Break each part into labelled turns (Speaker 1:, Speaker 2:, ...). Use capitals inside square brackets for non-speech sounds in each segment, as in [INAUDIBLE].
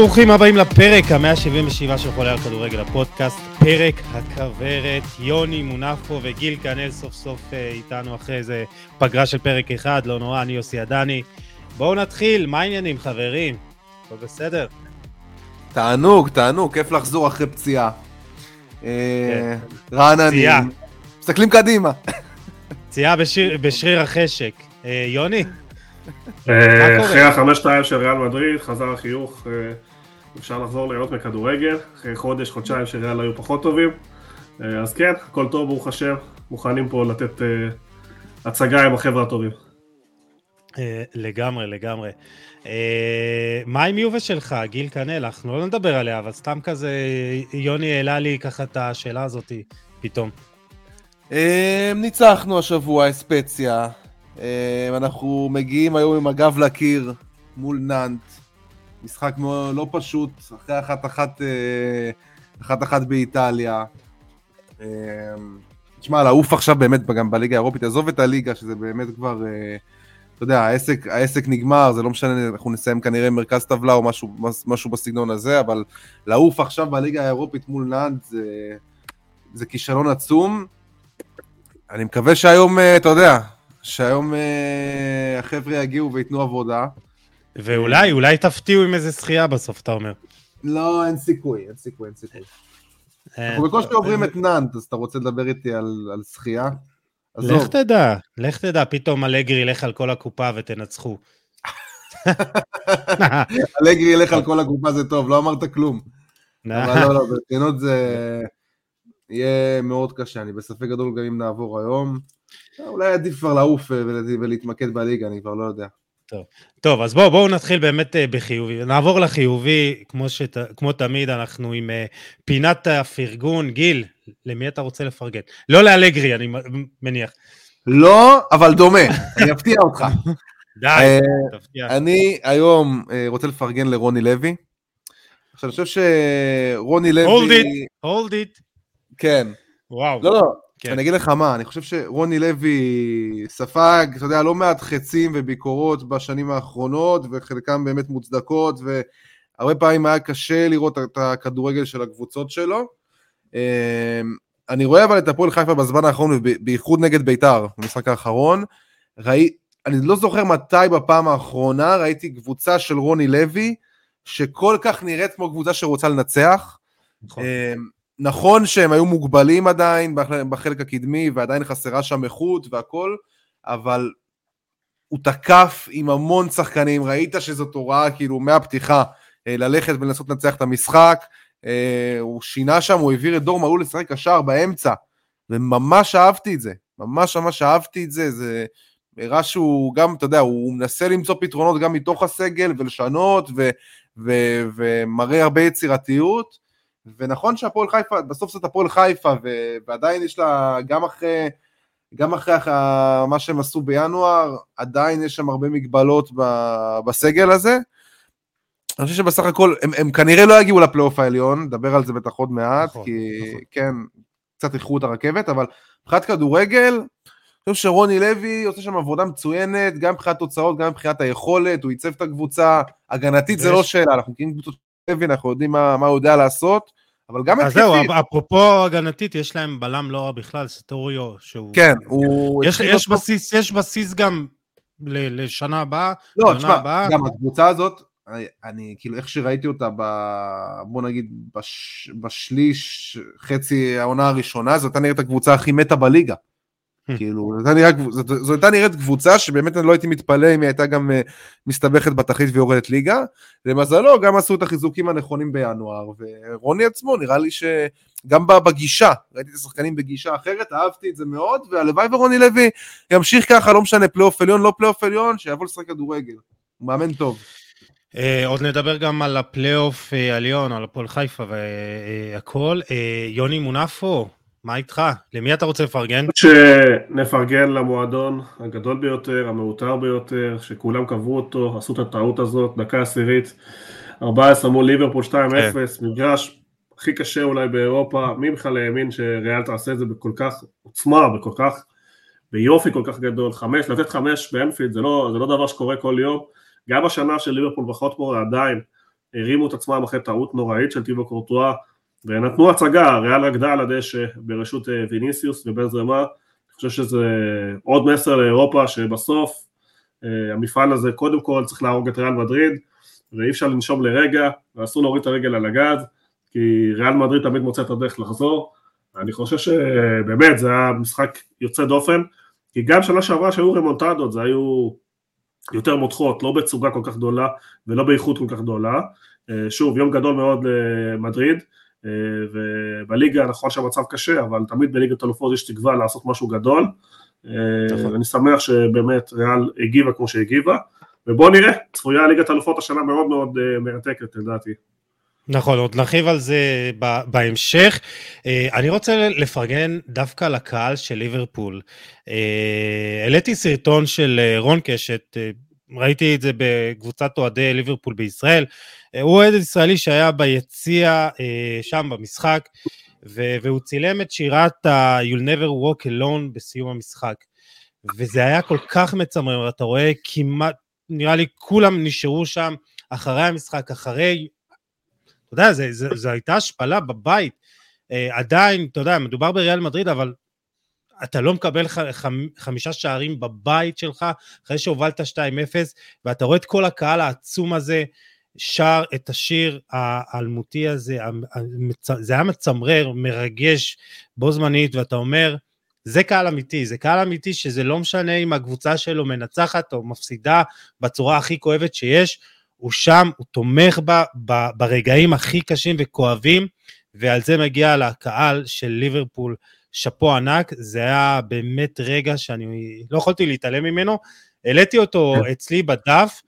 Speaker 1: ברוכים הבאים לפרק ה-177 של חולה על כדורגל הפודקאסט, פרק הכוורת, יוני מונפו וגיל כנל סוף סוף אה, איתנו אחרי איזה פגרה של פרק אחד, לא נורא, אני יוסי עדני. בואו נתחיל, מה העניינים חברים? הכל בסדר?
Speaker 2: תענוג, תענוג, כיף לחזור אחרי פציעה. אה,
Speaker 1: כן.
Speaker 2: רעננים,
Speaker 1: פציעה.
Speaker 2: מסתכלים קדימה.
Speaker 1: פציעה בשיר- בשריר החשק. אה, יוני?
Speaker 3: אה? אחרי החמש-שתיים של ריאל מדריד, חזר החיוך, אה, אפשר לחזור ליהנות מכדורגל, אחרי חודש, חודשיים שריאל היו פחות טובים. אה, אז כן, הכל טוב, ברוך השם, מוכנים פה לתת אה, הצגה עם החבר'ה הטובים.
Speaker 1: אה, לגמרי, לגמרי. מה עם יובה שלך, גיל כנל? אנחנו לא נדבר עליה, אבל סתם כזה, יוני העלה לי ככה את השאלה הזאת פתאום.
Speaker 2: ניצחנו השבוע אספציה. אנחנו מגיעים היום עם הגב לקיר מול נאנט. משחק מאוד לא פשוט, אחרי אחת אחת, אה, באיטליה. אה, תשמע, לעוף עכשיו באמת גם בליגה האירופית, עזוב את הליגה, שזה באמת כבר, אה, אתה יודע, העסק, העסק נגמר, זה לא משנה, אנחנו נסיים כנראה מרכז טבלה או משהו, משהו בסגנון הזה, אבל לעוף עכשיו בליגה האירופית מול נאנט זה, זה כישלון עצום. אני מקווה שהיום, אתה יודע, שהיום החבר'ה יגיעו וייתנו עבודה.
Speaker 1: ואולי, אולי תפתיעו עם איזה זכייה בסוף, אתה אומר.
Speaker 2: לא, אין סיכוי, אין סיכוי, אין סיכוי.
Speaker 1: אה,
Speaker 2: אנחנו בקושי עוברים את נאנט, אז אתה רוצה לדבר איתי על, שחייה?
Speaker 1: לך תדע, לך תדע, פתאום אלגרי ילך על כל הקופה ותנצחו. [LAUGHS]
Speaker 2: אלגרי ילך על כל הקופה זה טוב, לא אמרת כלום. [LAUGHS] אבל לא, לא, ברצינות זה יהיה מאוד קשה, אני בספק גדול גם אם נעבור היום. אולי עדיף כבר לעוף ול- ולהתמקד בליגה, אני כבר לא יודע.
Speaker 1: טוב, אז בואו בואו נתחיל באמת אה, בחיובי. נעבור לחיובי, כמו, שת, כמו תמיד, אנחנו עם אה, פינת הפרגון. גיל, למי אתה רוצה לפרגן? לא לאלגרי, אני מניח.
Speaker 2: לא, אבל דומה, אני אפתיע אותך. [LAUGHS]
Speaker 1: די,
Speaker 2: אה,
Speaker 1: תפתיע.
Speaker 2: אני היום רוצה לפרגן לרוני לוי. עכשיו, אני חושב שרוני לוי...
Speaker 1: Hold it. hold it.
Speaker 2: כן.
Speaker 1: וואו.
Speaker 2: לא, לא,
Speaker 1: כן.
Speaker 2: אני אגיד לך מה, אני חושב שרוני לוי ספג, אתה יודע, לא מעט חצים וביקורות בשנים האחרונות, וחלקם באמת מוצדקות, והרבה פעמים היה קשה לראות את הכדורגל של הקבוצות שלו. אמ, אני רואה אבל את הפועל חיפה בזמן האחרון, ובייחוד נגד ביתר, במשחק האחרון. ראי, אני לא זוכר מתי בפעם האחרונה ראיתי קבוצה של רוני לוי, שכל כך נראית כמו קבוצה שרוצה לנצח.
Speaker 1: נכון.
Speaker 2: נכון שהם היו מוגבלים עדיין בח- בחלק הקדמי ועדיין חסרה שם איכות והכל, אבל הוא תקף עם המון שחקנים, ראית שזאת הוראה כאילו מהפתיחה אה, ללכת ולנסות לנצח את המשחק, אה, הוא שינה שם, הוא העביר את דור מעול לשחק קשר באמצע, וממש אהבתי את זה, ממש ממש אהבתי את זה, זה הראה שהוא גם, אתה יודע, הוא מנסה למצוא פתרונות גם מתוך הסגל ולשנות, ו, ו, ומראה הרבה יצירתיות. ונכון שהפועל חיפה, בסוף זאת הפועל חיפה, ו- ועדיין יש לה, גם אחרי, גם אחרי מה שהם עשו בינואר, עדיין יש שם הרבה מגבלות ב- בסגל הזה. אני חושב שבסך הכל, הם, הם כנראה לא יגיעו לפלייאוף העליון, נדבר על זה בטח עוד מעט,
Speaker 1: נכון,
Speaker 2: כי
Speaker 1: נכון.
Speaker 2: כן, קצת איחרו את הרכבת, אבל מבחינת כדורגל, אני חושב שרוני לוי עושה שם עבודה מצוינת, גם מבחינת תוצאות, גם מבחינת היכולת, הוא ייצב את הקבוצה, הגנתית זה
Speaker 1: ויש-
Speaker 2: לא שאלה, אנחנו מכירים קבוצות לוי, אנחנו יודעים מה, מה הוא יודע לעשות, אבל גם
Speaker 1: אז זהו,
Speaker 2: התקפית,
Speaker 1: אפרופו הגנתית, יש להם בלם לא רע בכלל, סטוריו, שהוא...
Speaker 2: כן, הוא...
Speaker 1: יש, יש,
Speaker 2: אותו-
Speaker 1: בסיס, יש בסיס גם ל- לשנה הבאה,
Speaker 2: לא, תשמע,
Speaker 1: הבאה.
Speaker 2: גם הקבוצה הזאת, אני, אני כאילו, איך שראיתי אותה, ב, בוא נגיד, בש, בשליש, חצי העונה הראשונה, זאת הייתה נראית הקבוצה הכי מתה בליגה. כאילו, זאת הייתה נראית- קבוצה שבאמת אני לא הייתי מתפלא אם היא הייתה גם אה, מסתבכת בתחתית ויורדת ליגה. למזלו, גם עשו את החיזוקים הנכונים בינואר, ורוני עצמו, נראה לי שגם בגישה, ראיתי את השחקנים בגישה אחרת, אהבתי את זה מאוד, והלוואי ורוני לוי ימשיך ככה, לא משנה, פלייאוף עליון, לא פלייאוף עליון, שיבוא לשחק כדורגל. הוא מאמן טוב.
Speaker 1: אה, עוד נדבר גם על הפלייאוף אה, עליון, על הפועל חיפה והכל. יוני מונפו, מה איתך? למי אתה רוצה לפרגן?
Speaker 3: שנפרגן למועדון הגדול ביותר, המעוטר ביותר, שכולם קבעו אותו, עשו את הטעות הזאת, דקה עשירית, 14 מול ליברפול 2-0, מגרש הכי קשה אולי באירופה, מי בכלל האמין שריאל תעשה את זה בכל כך עוצמה, בכל כך, ביופי כל כך גדול, חמש, לתת חמש באנפילד זה לא, זה לא דבר שקורה כל יום, גם השנה של ליברפול בחוטבורד עדיין הרימו את עצמם אחרי טעות נוראית של טיבו קורטואה, ונתנו הצגה, ריאל רקדה על הדשא בראשות ויניסיוס ובן זרמה, אני חושב שזה עוד מסר לאירופה שבסוף המפעל הזה קודם כל צריך להרוג את ריאל מדריד, ואי אפשר לנשום לרגע, ואסור להוריד את הרגל על הגז, כי ריאל מדריד תמיד מוצא את הדרך לחזור. אני חושב שבאמת זה היה משחק יוצא דופן, כי גם שנה שעברה שהיו רמונטדות, זה היו יותר מותחות, לא בצוגה כל כך גדולה ולא באיכות כל כך גדולה. אה, שוב, יום גדול מאוד למדריד, אה, ובליגה נכון שהמצב קשה, אבל תמיד בליגת אלופות יש תקווה לעשות משהו גדול. אה, נכון. אני שמח שבאמת ריאל הגיבה כמו שהגיבה, ובואו נראה, צפויה ליגת אלופות השנה מאוד מאוד מרתקת לדעתי.
Speaker 1: נכון, עוד נרחיב על זה בהמשך. אה, אני רוצה לפרגן דווקא לקהל של ליברפול. אה, העליתי סרטון של אה, רון קשת, ראיתי את זה בקבוצת אוהדי ליברפול בישראל. הוא אוהד ישראלי שהיה ביציע שם במשחק, והוא צילם את שירת ה-You'll never walk alone בסיום המשחק. וזה היה כל כך מצמרר, אתה רואה כמעט, נראה לי כולם נשארו שם אחרי המשחק, אחרי אתה יודע, זו הייתה השפלה בבית. אה, עדיין, אתה יודע, מדובר בריאל מדריד, אבל אתה לא מקבל ח, ח, חמישה שערים בבית שלך, אחרי שהובלת 2-0, ואתה רואה את כל הקהל העצום הזה שר את השיר האלמותי הזה, זה היה מצמרר, מרגש בו זמנית, ואתה אומר, זה קהל אמיתי, זה קהל אמיתי שזה לא משנה אם הקבוצה שלו מנצחת או מפסידה בצורה הכי כואבת שיש, הוא שם, הוא תומך בה ב, ברגעים הכי קשים וכואבים, ועל זה מגיע לקהל של ליברפול שאפו ענק, זה היה באמת רגע שאני לא יכולתי להתעלם ממנו, העליתי אותו כן. אצלי בדף,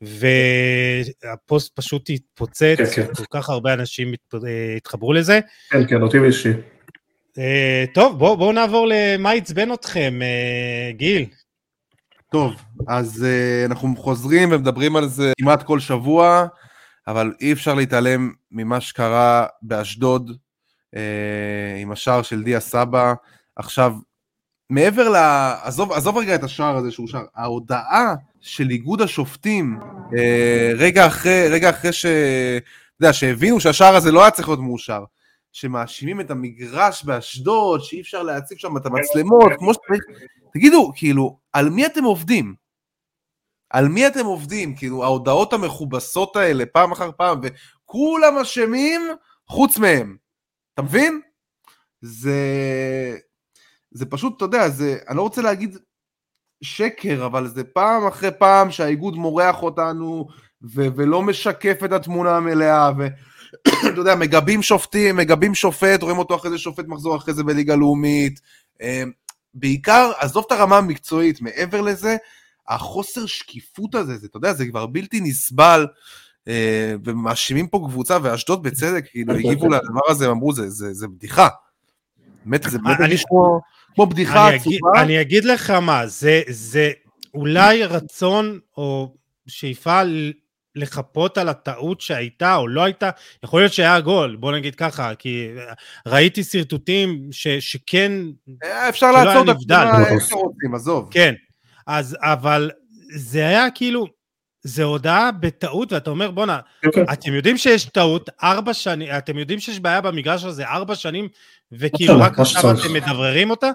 Speaker 1: והפוסט פשוט התפוצץ, כן, כן. כל כך הרבה אנשים התחברו לזה.
Speaker 3: כן, כן, אותי אישי.
Speaker 1: אה, טוב, בואו בוא נעבור למה עצבן אתכם, אה, גיל.
Speaker 2: טוב, אז uh, אנחנו חוזרים ומדברים על זה כמעט כל שבוע, אבל אי אפשר להתעלם ממה שקרה באשדוד עם השער של דיה סבא. עכשיו, מעבר ל... עזוב, עזוב רגע את השער הזה שהוא שער, ההודעה של איגוד השופטים, uh, רגע אחרי, רגע אחרי ש... אתה יודע, שהבינו שהשער הזה לא היה צריך להיות מאושר, שמאשימים את המגרש באשדוד, שאי אפשר להציב שם את המצלמות, כמו שצריך, תגידו, כאילו, על מי אתם עובדים? על מי אתם עובדים? כאילו, ההודעות המכובסות האלה, פעם אחר פעם, וכולם אשמים חוץ מהם. אתה מבין? זה... זה פשוט, אתה יודע, זה... אני לא רוצה להגיד שקר, אבל זה פעם אחרי פעם שהאיגוד מורח אותנו, ו- ולא משקף את התמונה המלאה, ואתה [COUGHS] יודע, מגבים שופטים, מגבים שופט, רואים אותו אחרי זה שופט מחזור אחרי זה בליגה לאומית. אמ, בעיקר, עזוב את הרמה המקצועית, מעבר לזה, החוסר שקיפות הזה, זה, אתה יודע, זה כבר בלתי נסבל, ומאשימים פה קבוצה, ואשדוד בצדק, כאילו, הגיבו לדבר הזה, הם אמרו, זה, זה, זה בדיחה. באמת, זה באמת אני, כמו, כמו בדיחה
Speaker 1: עצובה. אני אגיד לך מה, זה, זה אולי רצון או שאיפה לחפות על הטעות שהייתה או לא הייתה, יכול להיות שהיה גול, בוא נגיד ככה, כי ראיתי שרטוטים ש, שכן...
Speaker 2: אה, אפשר לעצור את התמונה עזוב.
Speaker 1: כן, אז, אבל זה היה כאילו, זה הודעה בטעות, ואתה אומר, בואנה, okay. אוקיי. אתם יודעים שיש טעות ארבע שנים, אתם יודעים שיש בעיה במגרש הזה ארבע שנים, וכאילו רק עכשיו אתם מדבררים אותה?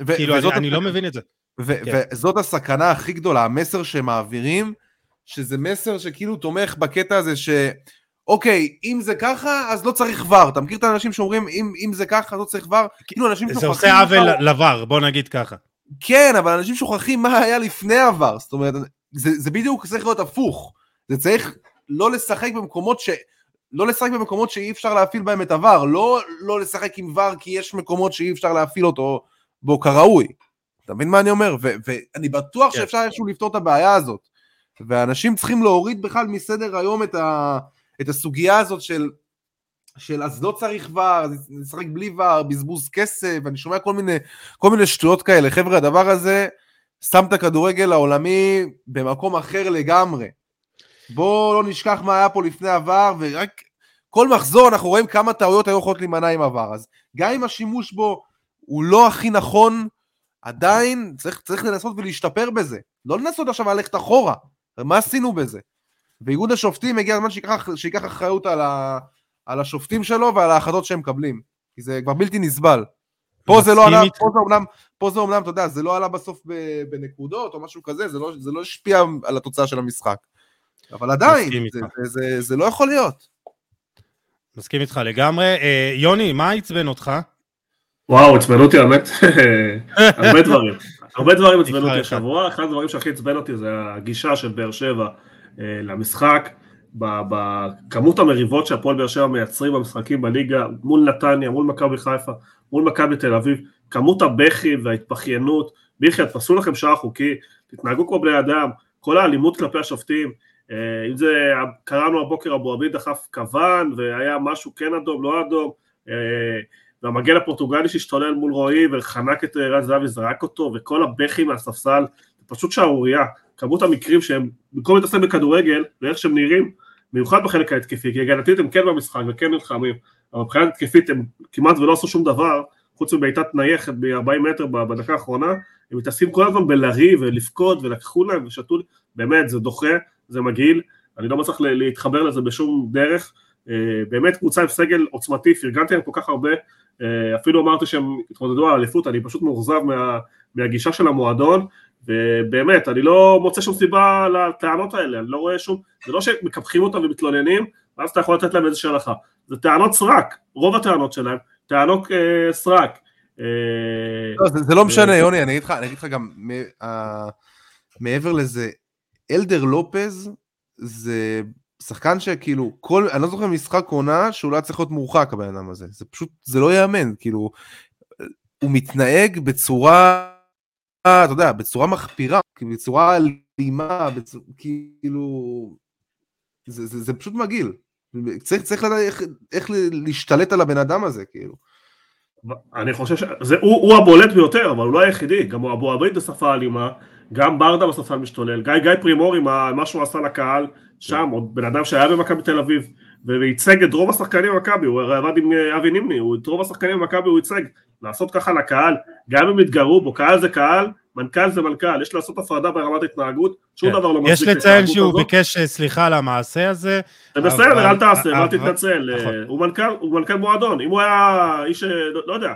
Speaker 1: ו- כאילו, אני, אני לא מבין את זה.
Speaker 2: ו- כן. וזאת הסכנה הכי גדולה, המסר שמעבירים, שזה מסר שכאילו תומך בקטע הזה ש... אוקיי, אם זה ככה, אז לא צריך ור. אתה מכיר את האנשים שאומרים, אם, אם זה ככה, אז לא צריך ור? כאילו אנשים
Speaker 1: שוכחים... זה עושה עוול לבר, בוא נגיד ככה.
Speaker 2: כן, אבל אנשים שוכחים מה היה לפני הוור. זאת אומרת, זה, זה בדיוק צריך להיות הפוך. זה צריך לא לשחק במקומות ש... לא לשחק במקומות שאי אפשר להפעיל בהם את הוור. לא, לא לשחק עם ור כי יש מקומות שאי אפשר להפעיל אותו בו כראוי. אתה מבין מה אני אומר? ו- ואני בטוח כן. שאפשר איכשהו לפתור את הבעיה הזאת. ואנשים צריכים להוריד בכלל מסדר היום את, ה, את הסוגיה הזאת של, של אז לא צריך ור, אז נשחק בלי ור, בזבוז כסף, אני שומע כל מיני, כל מיני שטויות כאלה. חבר'ה, הדבר הזה שם את הכדורגל העולמי במקום אחר לגמרי. בואו לא נשכח מה היה פה לפני עבר, ורק כל מחזור אנחנו רואים כמה טעויות היו יכולות להימנע עם עבר. אז גם אם השימוש בו הוא לא הכי נכון, עדיין צריך, צריך לנסות ולהשתפר בזה. לא לנסות עכשיו ללכת אחורה. מה עשינו בזה? ואיגוד השופטים הגיע הזמן שיקח, שיקח אחריות על, ה, על השופטים שלו ועל ההחלטות שהם מקבלים. כי זה כבר בלתי נסבל. פה זה לא עלה, פה זה אומנם, פה זה אומנם, אתה יודע, זה לא עלה בסוף בנקודות או משהו כזה, זה לא, זה לא השפיע על התוצאה של המשחק. אבל עדיין, זה, זה, זה, זה לא יכול להיות.
Speaker 1: מסכים איתך לגמרי. אה, יוני, מה עצבן אותך?
Speaker 3: וואו, עצבן אותי, האמת, [LAUGHS] הרבה דברים. הרבה דברים עצבנו אותי השבוע, אחד הדברים שהכי עצבן אותי זה הגישה של באר שבע אה, למשחק, בכמות המריבות שהפועל באר שבע מייצרים במשחקים בליגה, מול נתניה, מול מכבי חיפה, מול מכבי תל אביב, כמות הבכי וההתבכיינות, ביחד, תפסו לכם שעה חוקי, תתנהגו כמו בני אדם, כל האלימות כלפי השופטים, אה, אם זה, קראנו הבוקר אבו עביד דחף כוון, והיה משהו כן אדום, לא אדום, אה, והמגן הפורטוגלי שהשתולל מול רועי וחנק את רז זהבי, זרק אותו, וכל הבכי מהספסל, פשוט שערורייה. כמות המקרים שהם, במקום להתעסק בכדורגל, ואיך שהם נראים, במיוחד בחלק ההתקפי, כי הגנתית הם כן במשחק וכן נלחמים, אבל מבחינת התקפית הם כמעט ולא עשו שום דבר, חוץ מבעיטת נייחת ב-40 מטר בדקה האחרונה, הם מתעסקים כל הזמן בלריב ולבכות ולקחו להם ושתו, באמת זה דוחה, זה מגעיל, אני לא מצליח להתחבר לזה בשום דרך, אה, באמת קבוצה עם סגל עוצמתי, פרגנתי להם כל כך הרבה, אה, אפילו אמרתי שהם התמודדו על אליפות, אני פשוט מאוכזב מה, מהגישה של המועדון, ובאמת, אני לא מוצא שום סיבה לטענות האלה, אני לא רואה שום, זה לא שמקפחים אותם ומתלוננים, ואז אתה יכול לתת להם איזושהי הנחה, זה טענות סרק, רוב הטענות שלהם, טענות אה, סרק.
Speaker 2: אה, לא, זה, זה לא משנה, יוני, אני אגיד לך, אני אגיד לך גם, uh, מעבר לזה, אלדר לופז זה שחקן שכאילו, כל, אני לא זוכר משחק עונה שהוא לא היה צריך להיות מורחק הבן אדם הזה, זה פשוט, זה לא ייאמן, כאילו, הוא מתנהג בצורה, אתה יודע, בצורה מחפירה, בצורה אלימה, כאילו, זה, פשוט מגעיל, צריך, צריך לדעת איך, איך להשתלט על הבן אדם הזה, כאילו.
Speaker 3: אני חושב שזה, הוא, הוא הבולט ביותר, אבל הוא לא היחידי, גם אבו עביד בשפה אלימה, גם ברדה בספסל משתולל, גיא, גיא פרימור עם מה שהוא עשה לקהל, שם, עוד בן אדם שהיה במכבי תל אביב, וייצג את רוב השחקנים במכבי, הוא עבד עם אה, אבי נימני, את רוב השחקנים במכבי הוא ייצג, לעשות ככה לקהל, גם אם יתגרו בו, קהל זה קהל, מנכ"ל זה מנכ"ל, יש לעשות הפרדה ברמת התנהגות, שום כן. דבר לא
Speaker 1: מצדיק את ההתנהגות הזאת. יש לציין שהוא ביקש אה, סליחה על המעשה הזה.
Speaker 3: זה בסדר, אל תעשה, אל תתנצל, נכון. אה, הוא מנכ"ל מועדון, אם הוא היה איש, לא, לא יודע,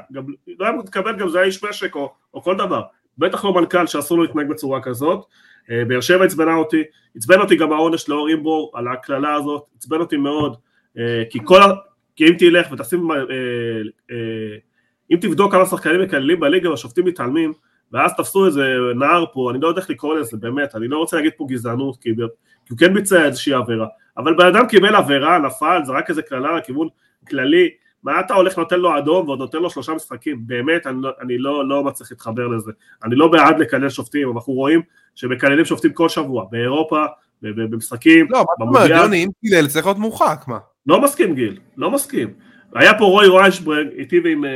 Speaker 3: לא היה מתכוון גם זה היה איש משק או כל דבר, בטח לא מנכ"ל שאסור לו להתנהג בצורה כזאת, באר שבע עצבנה אותי, עצבן אותי גם העונש לאור אימבור על הקללה הזאת, עצבן אותי מאוד, אה, כי כל, כי אם תלך ותשים, אה, אם תבדוק כמה שחקנים מקללים בליגה והשופטים מתעלמים, ואז תפסו איזה נער פה, אני לא יודע איך לקרוא לזה, באמת, אני לא רוצה להגיד פה גזענות, כי, הוא כן ביצע איזושהי עבירה, אבל בן אדם קיבל עבירה, נפל, זרק איזה קללה לכיוון כללי, מה אתה הולך נותן לו אדום ועוד נותן לו שלושה משחקים, באמת אני, לא, אני לא, לא מצליח להתחבר לזה, אני לא בעד לקלל שופטים, אבל אנחנו רואים שמקללים שופטים כל שבוע, באירופה, במשחקים,
Speaker 2: לא, מה זאת אומרת, יוני, אם קילל צריך להיות מורחק, מה?
Speaker 3: לא מסכים גיל, לא מסכים. היה פה רוי ריישברג, היטיב עם, אה,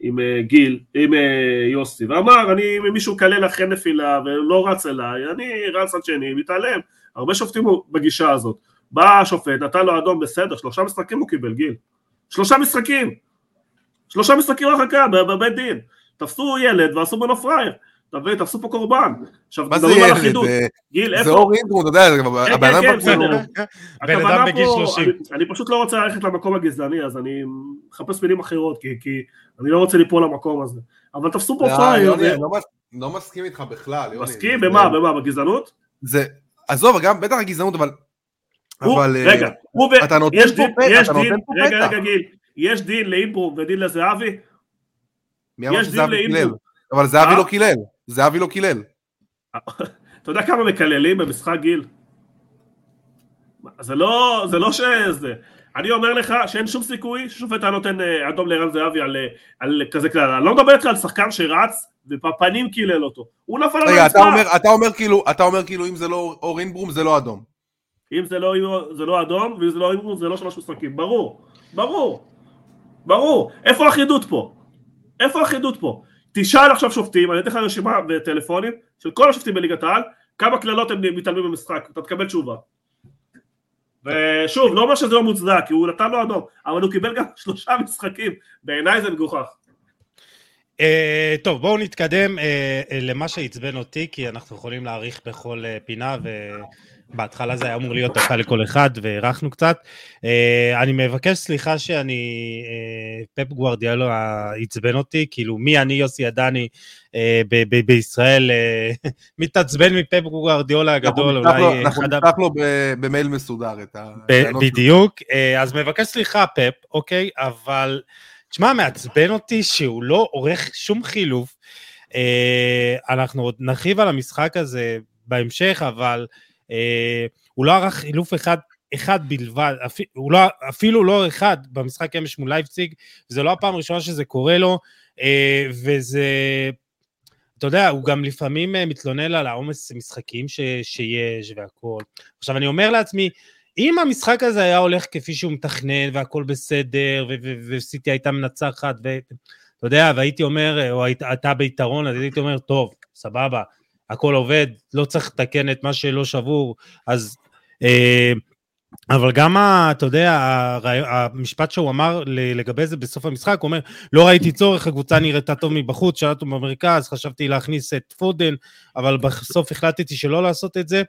Speaker 3: עם אה, גיל, עם אה, יוסי, ואמר, אני, אם מישהו מקלל אחרי נפילה ולא רץ אליי, אני רץ עד שני, מתעלם. הרבה שופטים בגישה הזאת. בא השופט, נתן לו אדום בסדר, שלושה משחקים הוא קיבל, גיל. שלושה משחקים. שלושה משחקים הרחקה בבית דין. תפסו ילד ועשו ממנו פראייר. אתה מבין, תפסו פה קורבן. עכשיו, מדברים על אחידות. גיל, איפה?
Speaker 2: זה אור אינטרו, אתה יודע, כן, הבן אדם
Speaker 3: כן, בסדר. בן אדם בגיל 30. אני פשוט לא רוצה ללכת למקום הגזעני, אז אני מחפש מילים אחרות, כי אני לא רוצה ליפול למקום הזה. אבל תפסו פה לא, פראייר.
Speaker 2: לא, לא מסכים איתך בכלל, יוני.
Speaker 3: מסכים? במה? במה? בגזענות?
Speaker 2: זה, עזוב, גם בטח הגזענות, אבל
Speaker 3: אבל רגע, אה, הוא אתה נותן פה אתה פה רגע, רגע גיל, יש דין לאימברו ודין לזהבי?
Speaker 2: מי אמר שזהבי קילל? אבל זהבי אה? לא קילל, זהבי לא קילל. [LAUGHS]
Speaker 3: אתה יודע כמה מקללים במשחק גיל? זה לא, זה לא שזה, אני אומר לך שאין שום סיכוי ששופט היה נותן אה, אדום לערן זהבי על, על כזה כלל, אני לא מדבר איתך על שחקן שרץ ובפנים קילל אותו, הוא נפל על
Speaker 2: הרצפה. רגע, אתה אומר כאילו, אתה אומר כאילו אם זה לא אורין ברום זה לא אדום.
Speaker 3: אם זה לא, זה לא אדום, ואם זה לא אימון, זה לא שלוש משחקים. ברור, ברור, ברור. איפה האחידות פה? איפה האחידות פה? תשאל עכשיו שופטים, אני אתן לך רשימה בטלפונים של כל השופטים בליגת העל, כמה קללות הם מתעלמים במשחק, אתה תקבל תשובה. ושוב, לא אומר שזה לא מוצדק, כי הוא נתן לו אדום, אבל הוא קיבל גם [LAUGHS] שלושה משחקים, בעיניי זה מגוחך.
Speaker 1: Uh, טוב, בואו נתקדם uh, uh, למה שעצבן אותי, כי אנחנו יכולים להאריך בכל uh, פינה, ו... בהתחלה זה היה אמור להיות דקה לכל אחד, והארכנו קצת. אה, אני מבקש סליחה שאני, אה, פפ גוורדיאלו עצבן אותי, כאילו מי אני יוסי עדני אה, בישראל, [LAUGHS] מתעצבן מפפ גוורדיאלה הגדול,
Speaker 2: אולי... אנחנו נפתח לו במייל מסודר את ה...
Speaker 1: בדיוק, אז מבקש סליחה פפ, אוקיי, אבל... תשמע, מעצבן אותי שהוא לא עורך שום חילוף. אנחנו עוד נרחיב על המשחק הזה בהמשך, אבל אה, הוא לא ערך חילוף אחד, אחד בלבד, אפ, לא, אפילו לא אחד במשחק אמש מול לייפציג, זה לא הפעם הראשונה שזה קורה לו, אה, וזה, אתה יודע, הוא גם לפעמים אה, מתלונן על העומס משחקים ש, שיש והכל. עכשיו אני אומר לעצמי, אם המשחק הזה היה הולך כפי שהוא מתכנן והכל בסדר, וסיטי הייתה מנצחת, ואתה יודע, והייתי אומר, או הייתה ביתרון, אז הייתי אומר, טוב, סבבה, הכל עובד, לא צריך לתקן את מה שלא שבור, אז... אה, אבל גם, אתה יודע, המשפט שהוא אמר לגבי זה בסוף המשחק, הוא אומר, לא ראיתי צורך, הקבוצה נראתה טוב מבחוץ, שלטנו במרכז, חשבתי להכניס את פודן, אבל בסוף החלטתי שלא לעשות את זה,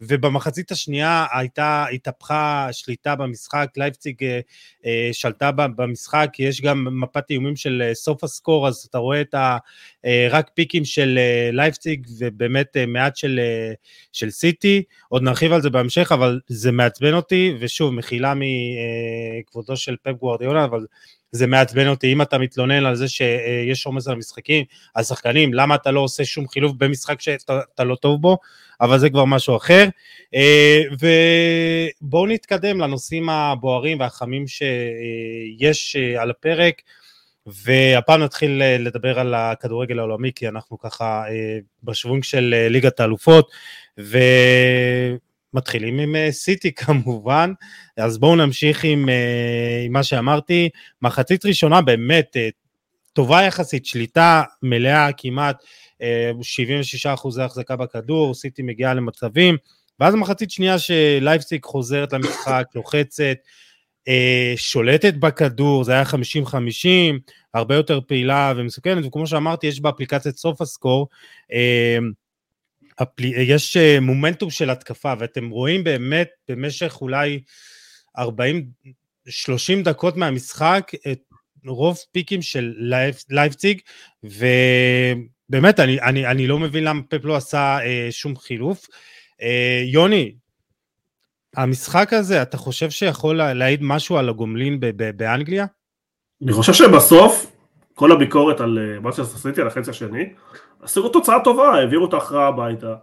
Speaker 1: ובמחצית השנייה הייתה, התהפכה שליטה במשחק, לייפציג אה, אה, שלטה במשחק, יש גם מפת איומים של אה, סוף הסקור, אז אתה רואה את ה, רק פיקים של לייפציג, ובאמת מעט של, של סיטי, עוד נרחיב על זה בהמשך, אבל זה מעצבן אותי, ושוב, מחילה מכבודו של פפ גוורדיונה, אבל זה מעצבן אותי, אם אתה מתלונן על זה שיש עומס על המשחקים, על שחקנים, למה אתה לא עושה שום חילוף במשחק שאתה לא טוב בו, אבל זה כבר משהו אחר. אה, ובואו נתקדם לנושאים הבוערים והחמים שיש אה, על הפרק, והפעם נתחיל אה, לדבר על הכדורגל העולמי, כי אנחנו ככה בשוונג של ליגת האלופות, ו... מתחילים עם אה, סיטי [LAUGHS] כמובן, אז בואו נמשיך עם, אה, עם מה שאמרתי. מחצית ראשונה באמת אה, טובה יחסית, שליטה מלאה כמעט, 76 אחוזי החזקה בכדור, סיטי מגיעה למצבים, ואז מחצית שנייה שלייפסיק חוזרת למשחק, לוחצת, שולטת בכדור, זה היה 50-50, הרבה יותר פעילה ומסוכנת, וכמו שאמרתי, יש באפליקציית סוף הסקור. יש אה, מומנטום של התקפה, ואתם רואים באמת במשך אולי 40-30 דקות מהמשחק את רוב פיקים של לייפציג, ובאמת, אני, אני, אני לא מבין למה פפ לא עשה אה, שום חילוף. אה, יוני, המשחק הזה, אתה חושב שיכול להעיד משהו על הגומלין באנגליה?
Speaker 3: אני חושב שבסוף, כל הביקורת על אה, שעשיתי על החצי השני, עשו תוצאה טובה, העבירו את ההכרעה הביתה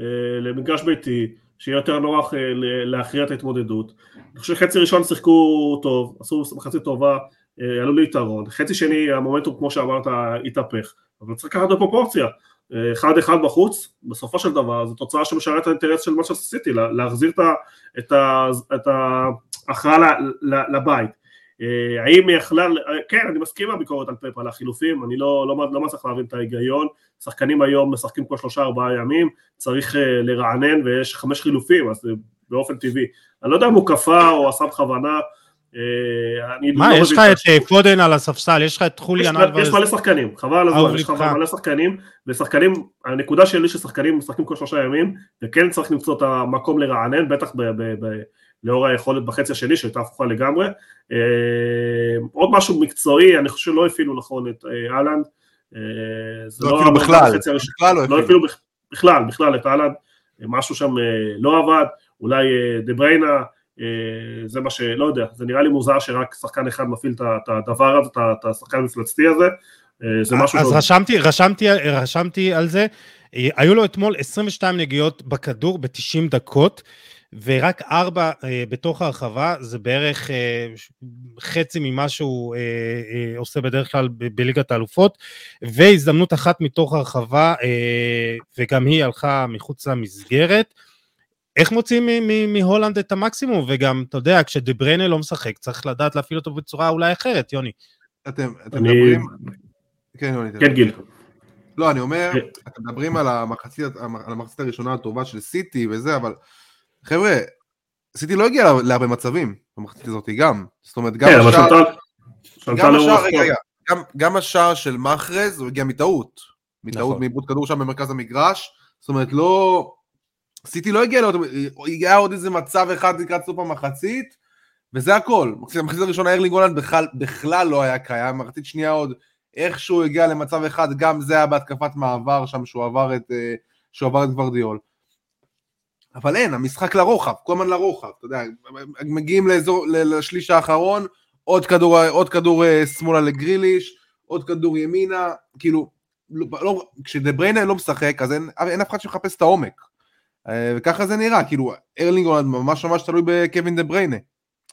Speaker 3: אה, למגרש ביתי, שיהיה יותר נוח אה, להכריע את ההתמודדות. אני חושב שחצי ראשון שיחקו טוב, עשו מחצית טובה, עלו ליתרון. חצי שני המומנטום כמו שאמרת התהפך, אבל צריך לקחת בפרופורציה. אחד אחד בחוץ, בסופו של דבר זו תוצאה שמשרת את האינטרס של מה שעשיתי, להחזיר את ההכרעה לבית. אה, האם היא יכלה, כן אני מסכים עם הביקורת על פפ על החילופים, אני לא, לא, לא מצליח להבין את ההיגיון, שחקנים היום משחקים כל שלושה ארבעה ימים, צריך uh, לרענן ויש חמש חילופים, אז באופן טבעי, אני לא יודע אם הוא קפא או עשה בכוונה,
Speaker 1: מה, לא יש לך את פודן על הספסל, יש לך את חוליאן
Speaker 3: אלוורז. יש מלא שחקנים, חבל על הזמן, יש לך מלא שחקנים, ושחקנים, הנקודה שלי ששחקנים משחקים כל שלושה ימים, וכן צריך למצוא את המקום לרענן, בטח לאור היכולת בחצי השני שהייתה הפוכה לגמרי. אה, עוד משהו מקצועי, אני חושב שלא הפעילו נכון את אה, אהלנד.
Speaker 2: אה, לא אפילו בכלל, בכלל
Speaker 3: לא, לא הפעילו. בכלל, בכלל את אהלנד, משהו שם לא עבד, אולי דה בריינה, זה מה שלא יודע, זה נראה לי מוזר שרק שחקן אחד מפעיל את הדבר הזה, את השחקן המפלצתי הזה. זה משהו
Speaker 1: אז רשמתי, רשמתי, רשמתי על זה, היו לו אתמול 22 נגיעות בכדור ב-90 דקות. ורק ארבע אה, בתוך הרחבה, זה בערך אה, חצי ממה שהוא אה, אה, עושה בדרך כלל ב- בליגת האלופות, והזדמנות אחת מתוך הרחבה, אה, וגם היא הלכה מחוץ למסגרת. איך מוציאים מהולנד את המקסימום? וגם, אתה יודע, כשדבריינה לא משחק, צריך לדעת להפעיל אותו בצורה אולי אחרת, יוני.
Speaker 2: אתם, אתם אני... מדברים...
Speaker 3: כן, יוני. כן, גיל.
Speaker 2: לא, אני אומר, כן. אתם מדברים על המחצית, על המחצית הראשונה הטובה של סיטי וזה, אבל חבר'ה, סיטי לא הגיע להרבה מצבים במחצית הזאת גם, זאת אומרת גם כן, השער, גם השער, רגע, רגע, גם, גם השער של מאחרז הוא הגיע מטעות, מטעות נכון. מעיבוד כדור שם במרכז המגרש, זאת אומרת לא, סיטי לא הגיע לאותו, הגיע עוד איזה מצב אחד לקראת סוף המחצית, וזה הכל. במחצית הראשונה ארלינג הולנד בכלל, בכלל לא היה קיים, מחצית שנייה עוד איכשהו הגיע למצב אחד, גם זה היה בהתקפת מעבר שם שהוא עבר את, אה, שהוא עבר את גוורדיאול. אבל אין, המשחק לרוחב, כל הזמן לרוחב, אתה יודע, מגיעים לאזור, לשליש האחרון, עוד כדור, עוד כדור אה, שמאלה לגריליש, עוד כדור ימינה, כאילו, לא, לא, כשדבריינה לא משחק, אז אין, אין אף אחד שמחפש את העומק. אה, וככה זה נראה, כאילו, ארלינג הולנד ממש ממש תלוי בקווין דבריינה.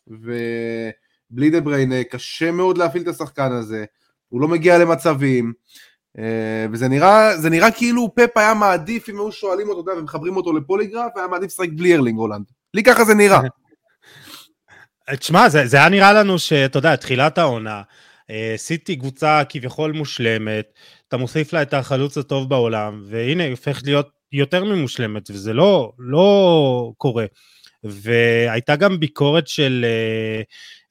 Speaker 2: ובלי דבריינה קשה מאוד להפעיל את השחקן הזה, הוא לא מגיע למצבים, וזה נראה, זה נראה כאילו פפ היה מעדיף, אם היו שואלים אותו, אתה יודע, ומחברים אותו לפוליגרף, היה מעדיף לשחק בלי ארלינג הולנד. לי ככה זה נראה.
Speaker 1: תשמע, זה, זה היה נראה לנו שאתה יודע, תחילת העונה, אה, סיטי קבוצה כביכול מושלמת, אתה מוסיף לה את החלוץ הטוב בעולם, והנה, היא הופכת להיות יותר ממושלמת, וזה לא, לא קורה. והייתה גם ביקורת של אה,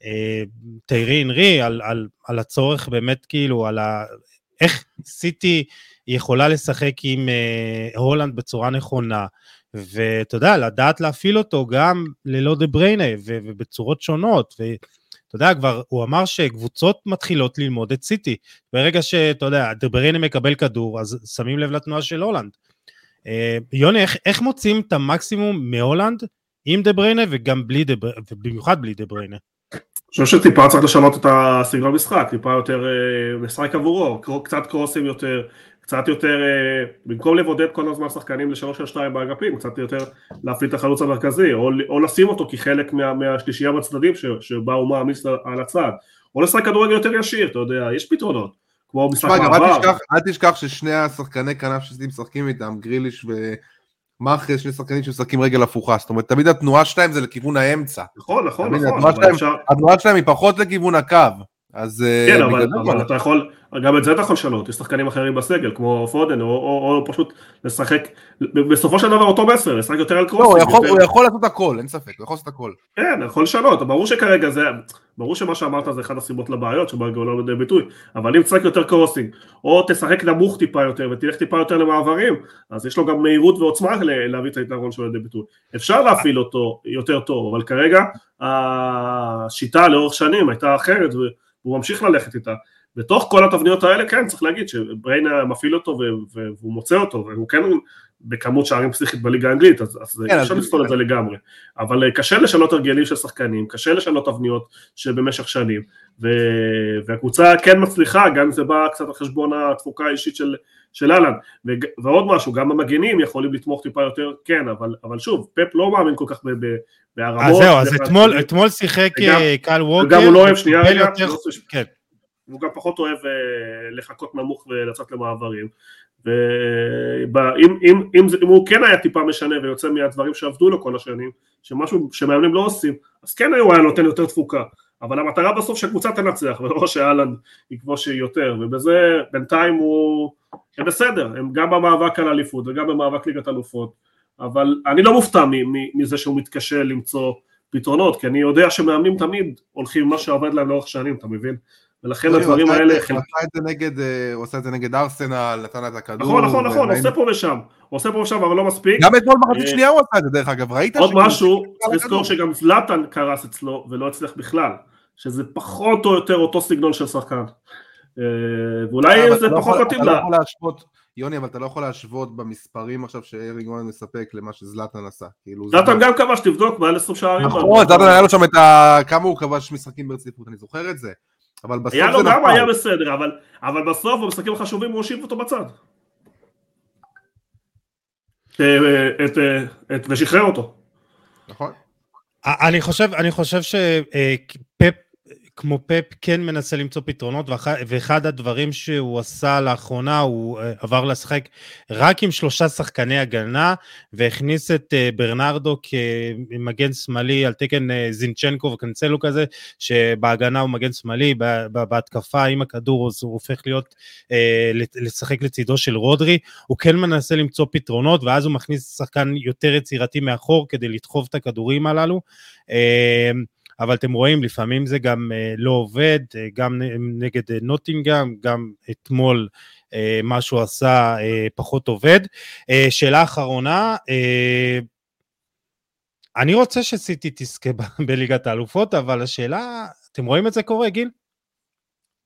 Speaker 1: אה, תיירי אנרי על, על, על הצורך באמת כאילו, על ה... איך סיטי יכולה לשחק עם אה, הולנד בצורה נכונה, ואתה יודע, לדעת להפעיל אותו גם ללא דה בריינה ובצורות שונות, ואתה יודע, כבר הוא אמר שקבוצות מתחילות ללמוד את סיטי. ברגע שאתה יודע, דה בריינה מקבל כדור, אז שמים לב לתנועה של הולנד. אה, יוני, איך, איך מוצאים את המקסימום מהולנד עם דה בריינה וגם בלי דה בריינה, ובמיוחד בלי דה בריינה?
Speaker 3: אני חושב שטיפה צריך לשנות את הסגנון משחק, טיפה יותר אה, משחק עבורו, קצת קרוסים יותר, קצת יותר, אה, במקום לבודד כל הזמן שחקנים לשלוש של שתיים באגפים, קצת יותר להפעיל את החלוץ המרכזי, או, או לשים אותו כחלק מה, מהשלישייה בצדדים שבה הוא מעמיס על הצד, או לשחק כדורגל יותר ישיר, אתה יודע, יש פתרונות, כמו משחק
Speaker 2: מעבר. אל תשכח ששני השחקני כנף שסיטי משחקים איתם, גריליש ו... מאחרי שני שחקנים שמשחקים רגל הפוכה, זאת אומרת תמיד התנועה שלהם זה לכיוון האמצע.
Speaker 3: נכון, נכון, נכון.
Speaker 2: התנועה שלהם, אפשר... התנועה שלהם היא פחות לכיוון הקו, אז...
Speaker 3: אה, כן, אבל, אבל אתה יכול, גם את זה אתה יכול לשנות, יש שחקנים אחרים בסגל, כמו פודן, או, או, או פשוט לשחק, בסופו של דבר אותו מסר, לשחק יותר על קרוסים.
Speaker 2: לא, הוא יכול, יותר... הוא יכול לעשות הכל, אין ספק, הוא יכול לעשות הכל.
Speaker 3: כן, הוא יכול לשנות, ברור שכרגע זה, ברור שמה שאמרת זה אחד הסיבות לבעיות שבא לא לידי ביטוי, אבל אם תשחק יותר קרוסינג, או תשחק נמוך טיפה יותר ותלך טיפה יותר למעברים, אז יש לו גם מהירות ועוצמה להביא את היתרון שלו לידי ביטוי. אפשר להפעיל אותו יותר טוב, אבל כרגע השיטה לאורך שנים הייתה אחרת, והוא ממשיך ללכת איתה. בתוך כל התבניות האלה כן צריך להגיד שבריינה מפעיל אותו והוא מוצא אותו והוא כן בכמות שערים פסיכית בליגה האנגלית אז, אז כן, אפשר לפתור את זה לגמרי. אבל אה, קשה לשנות הרגלים של שחקנים קשה לשנות תבניות שבמשך שנים ו, והקבוצה כן מצליחה גם אם זה בא קצת על חשבון התפוקה האישית של, של אהלן. ועוד משהו גם המגנים יכולים לתמוך טיפה יותר כן אבל, אבל שוב פפ לא מאמין כל כך בהרמות.
Speaker 1: אז זהו אז אתמול, אתמול שיחק אה, קל ווקר
Speaker 3: וגם הוא לא אוהב שנייה רגע יותר, כן והוא גם פחות אוהב אה, לחכות נמוך ולצאת למעברים. ואם אם, אם, אם הוא כן היה טיפה משנה ויוצא מהדברים שעבדו לו כל השנים שמשהו שמאמנים לא עושים אז כן הוא היה נותן יותר תפוקה. אבל המטרה בסוף שהקבוצה תנצח ולא [LAUGHS] שאלן יכבוש יותר. ובזה בינתיים הוא הם בסדר הם גם במאבק על אליפות וגם במאבק ליגת אלופות. אבל אני לא מופתע מזה שהוא מתקשה למצוא פתרונות כי אני יודע שמאמנים תמיד הולכים מה שעובד להם לאורך שנים אתה מבין ולכן לא, הדברים האלה... הוא עשה
Speaker 2: את זה נגד, אה, ארסנל, נתן לה את הכדור.
Speaker 3: נכון, נכון, נכון, עושה פה ושם. עושה פה ושם, אבל לא מספיק.
Speaker 2: גם אתמול מחצית אה, שנייה הוא עשה את זה, דרך אגב, ראית?
Speaker 3: עוד משהו, צריך לזכור שגם זלאטן קרס אצלו, ולא הצליח בכלל. שזה פחות או יותר אותו סגנון של שחקן. אה, ואולי זה לא פחות מתאים
Speaker 2: לה. יוני, אבל אתה לא יכול להשוות במספרים עכשיו שאריק גולן מספק למה שזלאטן עשה. כאילו,
Speaker 3: זלאטן גם כבש, תבדוק, מעל 20 שערים.
Speaker 2: נכון, זלאטן היה לו שם את ה... כמה הוא כבש משחקים ברציפות, אני זוכר את זה. אבל בסוף
Speaker 3: היה לו גם היה בסדר, אבל, אבל בסוף במשחקים החשובים הוא הושיב אותו בצד. אה, את, את, ושחרר אותו.
Speaker 2: נכון.
Speaker 1: אני חושב, אני חושב שפפ כמו פפ כן מנסה למצוא פתרונות, ואחד הדברים שהוא עשה לאחרונה, הוא אה, עבר לשחק רק עם שלושה שחקני הגנה, והכניס את אה, ברנרדו כמגן שמאלי על תקן אה, זינצ'נקו וקנצלו כזה, שבהגנה הוא מגן שמאלי, בהתקפה עם הכדור הוא הופך להיות, לשחק לצידו של רודרי, הוא כן מנסה למצוא פתרונות, ואז הוא מכניס שחקן יותר יצירתי מאחור כדי לדחוף את הכדורים הללו. אבל אתם רואים, לפעמים זה גם לא עובד, גם נגד נוטינגאם, גם אתמול מה שהוא עשה פחות עובד. שאלה אחרונה, אני רוצה שסיטי תזכה [LAUGHS] בליגת האלופות, אבל השאלה, אתם רואים את זה קורה, גיל?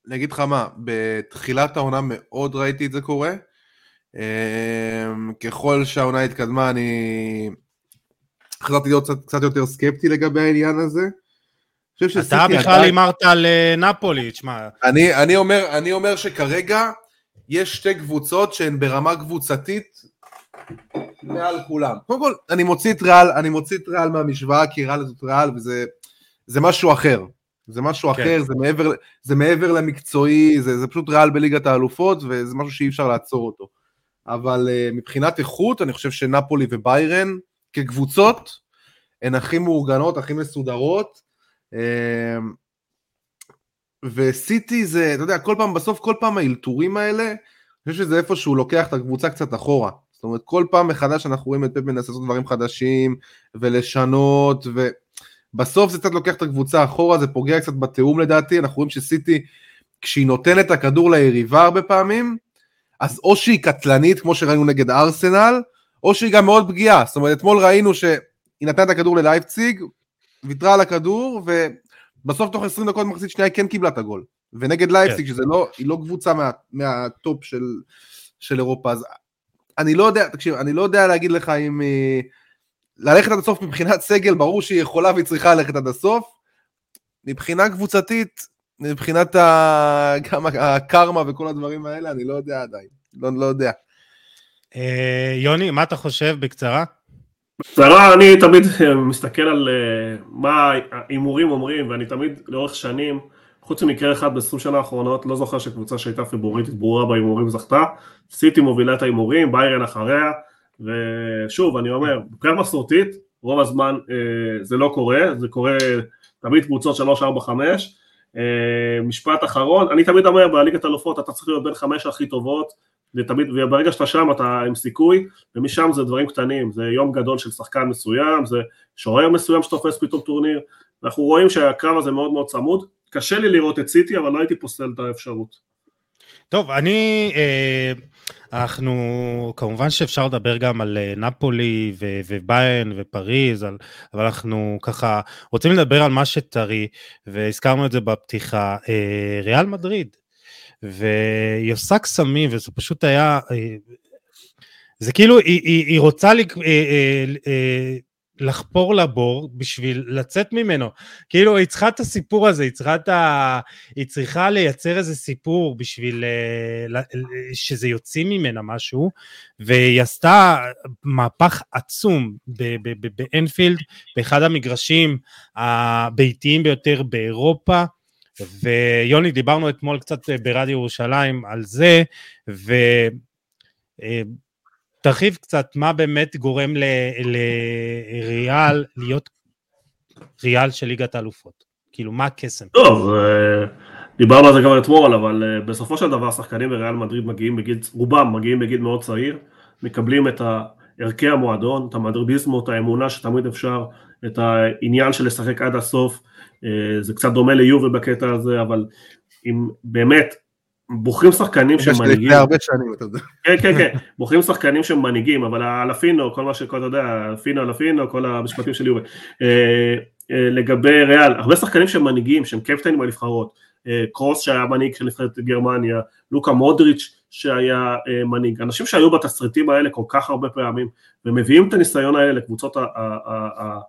Speaker 2: אני אגיד לך מה, בתחילת העונה מאוד ראיתי את זה קורה. אמ, ככל שהעונה התקדמה, אני חזרתי להיות קצת יותר סקפטי לגבי העניין הזה.
Speaker 1: אתה בכלל הימרת על אה, נפולי, תשמע.
Speaker 2: אני, אני, אומר, אני אומר שכרגע יש שתי קבוצות שהן ברמה קבוצתית מעל כולם. קודם כל, אני מוציא את ריאל, אני מוציא את ריאל מהמשוואה, כי ריאל זאת ריאל, וזה משהו אחר. זה משהו כן. אחר, זה מעבר, זה מעבר למקצועי, זה, זה פשוט ריאל בליגת האלופות, וזה משהו שאי אפשר לעצור אותו. אבל uh, מבחינת איכות, אני חושב שנפולי וביירן, כקבוצות, הן הכי מאורגנות, הכי מסודרות. Uh, וסיטי זה, אתה יודע, כל פעם, בסוף כל פעם האלתורים האלה, אני חושב שזה איפה שהוא לוקח את הקבוצה קצת אחורה. זאת אומרת, כל פעם מחדש אנחנו רואים את פפ מנסה לעשות דברים חדשים, ולשנות, ובסוף זה קצת לוקח את הקבוצה אחורה, זה פוגע קצת בתיאום לדעתי, אנחנו רואים שסיטי, כשהיא נותנת את הכדור ליריבה הרבה פעמים, אז או שהיא קטלנית, כמו שראינו נגד ארסנל, או שהיא גם מאוד פגיעה. זאת אומרת, אתמול ראינו שהיא נתנה את הכדור ללייפציג, ויתרה על הכדור, ובסוף תוך 20 דקות מחצית שנייה היא כן קיבלה את הגול. ונגד לייפציג, כן. שזה לא, היא לא קבוצה מה, מהטופ של, של אירופה, אז אני לא יודע, תקשיב, אני לא יודע להגיד לך אם... אה, ללכת עד הסוף מבחינת סגל, ברור שהיא יכולה והיא צריכה ללכת עד הסוף. מבחינה קבוצתית, מבחינת ה... גם הקרמה וכל הדברים האלה, אני לא יודע עדיין. לא, לא יודע.
Speaker 1: אה, יוני, מה אתה חושב בקצרה?
Speaker 3: בקצרה, אני תמיד מסתכל על אה, מה ההימורים אומרים, ואני תמיד לאורך שנים, חוץ ממקרה אחד ב-20 שנה האחרונות, לא זוכר שקבוצה שהייתה פיבוריטית ברורה בהימורים זכתה. סיטי מובילה את ההימורים, ביירן אחריה, ושוב, אני אומר, מבחינה מסורתית, רוב הזמן אה, זה לא קורה, זה קורה תמיד קבוצות 3, 4, 5. אה, משפט אחרון, אני תמיד אומר בליגת אלופות אתה צריך להיות בין חמש הכי טובות ותמיד, וברגע שאתה שם אתה עם סיכוי ומשם זה דברים קטנים, זה יום גדול של שחקן מסוים, זה שוער מסוים שתופס פתאום טורניר. ואנחנו רואים שהקרב הזה מאוד מאוד צמוד, קשה לי לראות את סיטי אבל לא הייתי פוסל את האפשרות.
Speaker 1: טוב, אני, אה, אנחנו, כמובן שאפשר לדבר גם על אה, נפולי וביין ופריז, על, אבל אנחנו ככה רוצים לדבר על מה שטרי, והזכרנו את זה בפתיחה, אה, ריאל מדריד, והיא עושה קסמים, וזה פשוט היה, זה כאילו, היא, היא, היא רוצה, לק, לחפור לבור בשביל לצאת ממנו. כאילו, היא צריכה את הסיפור הזה, היא צריכה, ה... היא צריכה לייצר איזה סיפור בשביל שזה יוציא ממנה משהו, והיא עשתה מהפך עצום באנפילד, באחד המגרשים הביתיים ביותר באירופה. ויוני, דיברנו אתמול קצת ברדיו ירושלים על זה, ו... אה, קצת מה באמת גורם לריאל להיות ריאל של ליגת האלופות. כאילו, מה הקסם?
Speaker 3: טוב, אה, דיברנו על זה גם אתמול, אבל אה, בסופו של דבר שחקנים בריאל מדריד מגיעים בגיל, רובם מגיעים בגיל מאוד צעיר, מקבלים את ערכי המועדון, את המדרידיזמו, את האמונה שתמיד אפשר, את העניין של לשחק עד הסוף, אה, זה קצת דומה ליובל בקטע הזה, אבל אם באמת בוחרים שחקנים שהם מנהיגים. לפני
Speaker 2: הרבה שנים, אתה יודע.
Speaker 3: כן, כן, כן, בוחרים שחקנים שהם מנהיגים, אבל אלפינו, כל מה שכל אתה יודע, אלפינו, אלפינו, כל המשפטים של יובל. אה, אה, לגבי ריאל, הרבה שחקנים שהם מנהיגים, שהם קפטנים בנבחרות. קרוס שהיה מנהיג של נבחרת גרמניה, לוקה מודריץ' שהיה מנהיג, אנשים שהיו בתסריטים האלה כל כך הרבה פעמים, ומביאים את הניסיון האלה לקבוצות,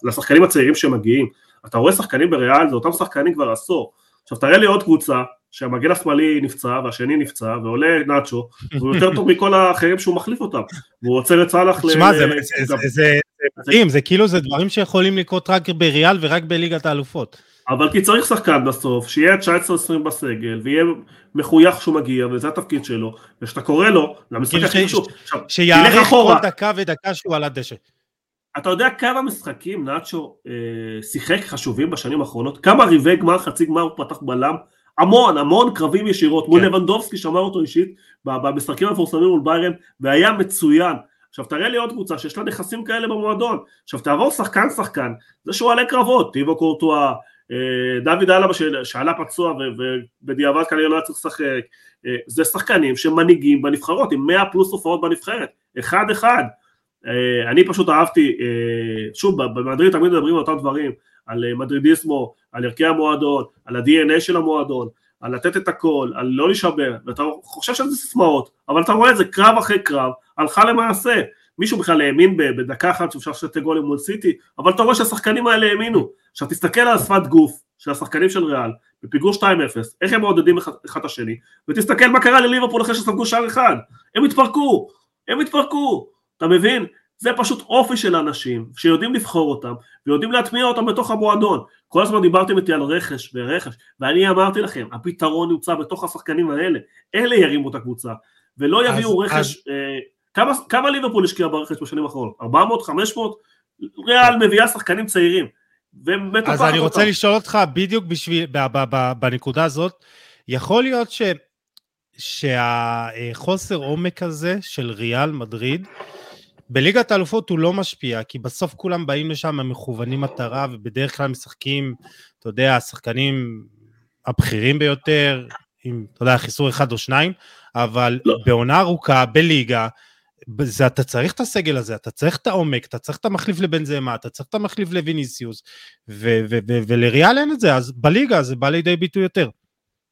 Speaker 3: לשחקנים הצעירים שמגיעים. אתה רואה שחקנים בריאל, זה אותם שחקנים כבר עשור. עכשיו תראה לי עוד קבוצה שהמגן השמאלי נפצע והשני נפצע ועולה נאצ'ו והוא יותר טוב מכל האחרים שהוא מחליף אותם והוא עוצר את סאלח
Speaker 1: תשמע זה מדהים זה כאילו זה דברים שיכולים לקרות רק בריאל ורק בליגת האלופות
Speaker 3: אבל כי צריך שחקן בסוף שיהיה 19-20 בסגל ויהיה מחוייך שהוא מגיע וזה התפקיד שלו וכשאתה קורא לו למשחק כאילו הכי חשוב
Speaker 1: שיערך כל דקה ודקה שהוא על הדשא
Speaker 3: אתה יודע כמה משחקים נאצ'ו אה, שיחק חשובים בשנים האחרונות? כמה ריבי גמר, חצי גמר הוא פתח בלם? המון, המון קרבים ישירות, כן. מול לבנדובסקי שמר אותו אישית במשחקים המפורסמים מול ביירן, והיה מצוין. עכשיו תראה לי עוד קבוצה שיש לה נכסים כאלה במועדון. עכשיו תעבור שחקן שחקן, זה שהוא עלי קרבות, טיבו קורטואה, אה, דוד אלבה שעלה פצוע ובדיעבד כנראה לא היה צריך לשחק, אה, זה שחקנים שמנהיגים בנבחרות עם 100 פלוס הופעות בנבחרת, אחד אחד. אני פשוט אהבתי, שוב במדריד תמיד מדברים על אותם דברים, על מדרידיסמו, על ערכי המועדון, על ה-DNA של המועדון, על לתת את הכל, על לא להישבר, ואתה חושב שזה סיסמאות, אבל אתה רואה את זה קרב אחרי קרב, הלכה למעשה. מישהו בכלל האמין בדקה אחת שאפשר שתי גולים מול סיטי, אבל אתה רואה שהשחקנים האלה האמינו. עכשיו תסתכל על השפת גוף של השחקנים של ריאל, בפיגור 2-0, איך הם מעודדים אחד את השני, ותסתכל מה קרה לליברפול אחרי שספגו שער אחד, הם התפרקו, הם התפרקו, אתה מבין? זה פשוט אופי של אנשים שיודעים לבחור אותם ויודעים להטמיע אותם בתוך המועדון. כל הזמן דיברתם איתי על רכש ורכש, ואני אמרתי לכם, הפתרון נמצא בתוך השחקנים האלה, אלה ירימו את הקבוצה, ולא יביאו אז, רכש, אז... אה, כמה, כמה ליברפול השקיע ברכש בשנים האחרונות? 400? 500? ריאל מביאה שחקנים צעירים.
Speaker 1: אז אני רוצה אותם. לשאול אותך בדיוק בשביל, ב, ב, ב, בנקודה הזאת, יכול להיות ש, שהחוסר עומק הזה של ריאל מדריד, בליגת האלופות הוא לא משפיע, כי בסוף כולם באים לשם מכוונים מטרה, ובדרך כלל משחקים, אתה יודע, השחקנים הבכירים ביותר, עם, אתה יודע, חיסור אחד או שניים, אבל לא. בעונה ארוכה, בליגה, זה, אתה צריך את הסגל הזה, אתה צריך את העומק, אתה צריך את המחליף לבנזמה, אתה צריך את המחליף לויניסיוס, ולריאל אין את זה, אז בליגה זה בא לידי ביטוי יותר.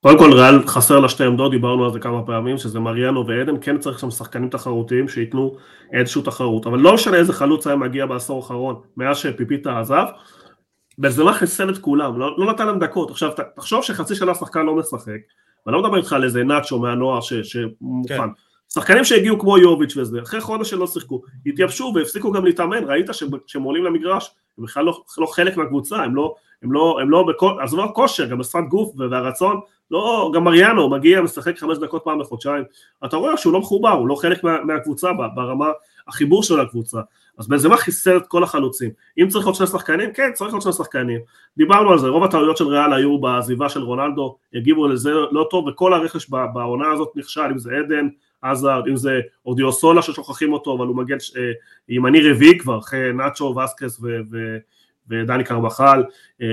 Speaker 3: קודם כל ריאל חסר לה שתי עמדות, דיברנו על זה כמה פעמים, שזה מריאנו ועדן, כן צריך שם שחקנים תחרותיים שייתנו איזושהי תחרות, אבל לא משנה איזה חלוץ היה מגיע בעשור האחרון, מאז שפיפיטה עזב, בנזמה חיסל את כולם, לא, לא נתן להם דקות, עכשיו תחשוב שחצי שנה שחקן לא משחק, ואני לא מדבר איתך על איזה נאצ'ו מהנוער שמוכן, כן. שחקנים שהגיעו כמו יוביץ' וזה, אחרי חודש שלא שיחקו, התייבשו והפסיקו גם להתאמן, ראית שכשהם עולים למגרש, הם בכלל לא, לא חלק מהקבוצה, הם לא, הם לא, הם לא, בכל, עזבו הכושר, גם בשפת גוף והרצון, לא, גם מריאנו מגיע, משחק חמש דקות פעם בחודשיים, אתה רואה שהוא לא מחובר, הוא לא חלק מה, מהקבוצה ברמה, החיבור שלו לקבוצה, אז בנזמה חיסל את כל החלוצים, אם צריך עוד שני שחקנים, כן צריך עוד שני שחקנים, דיברנו על זה, רוב הטעויות של ריאל היו בעזיבה של רונלדו, הגיבו לזה לא טוב, וכל הרכש בעונה הזאת נכשל, אם זה עדן, עזארד, אם זה אודיוסולה ששוכחים אותו, אבל הוא מגן אה, ימני רביעי כבר, אחרי נאצ'ו, וסקס ו- ו- ודני קרבחל, אה,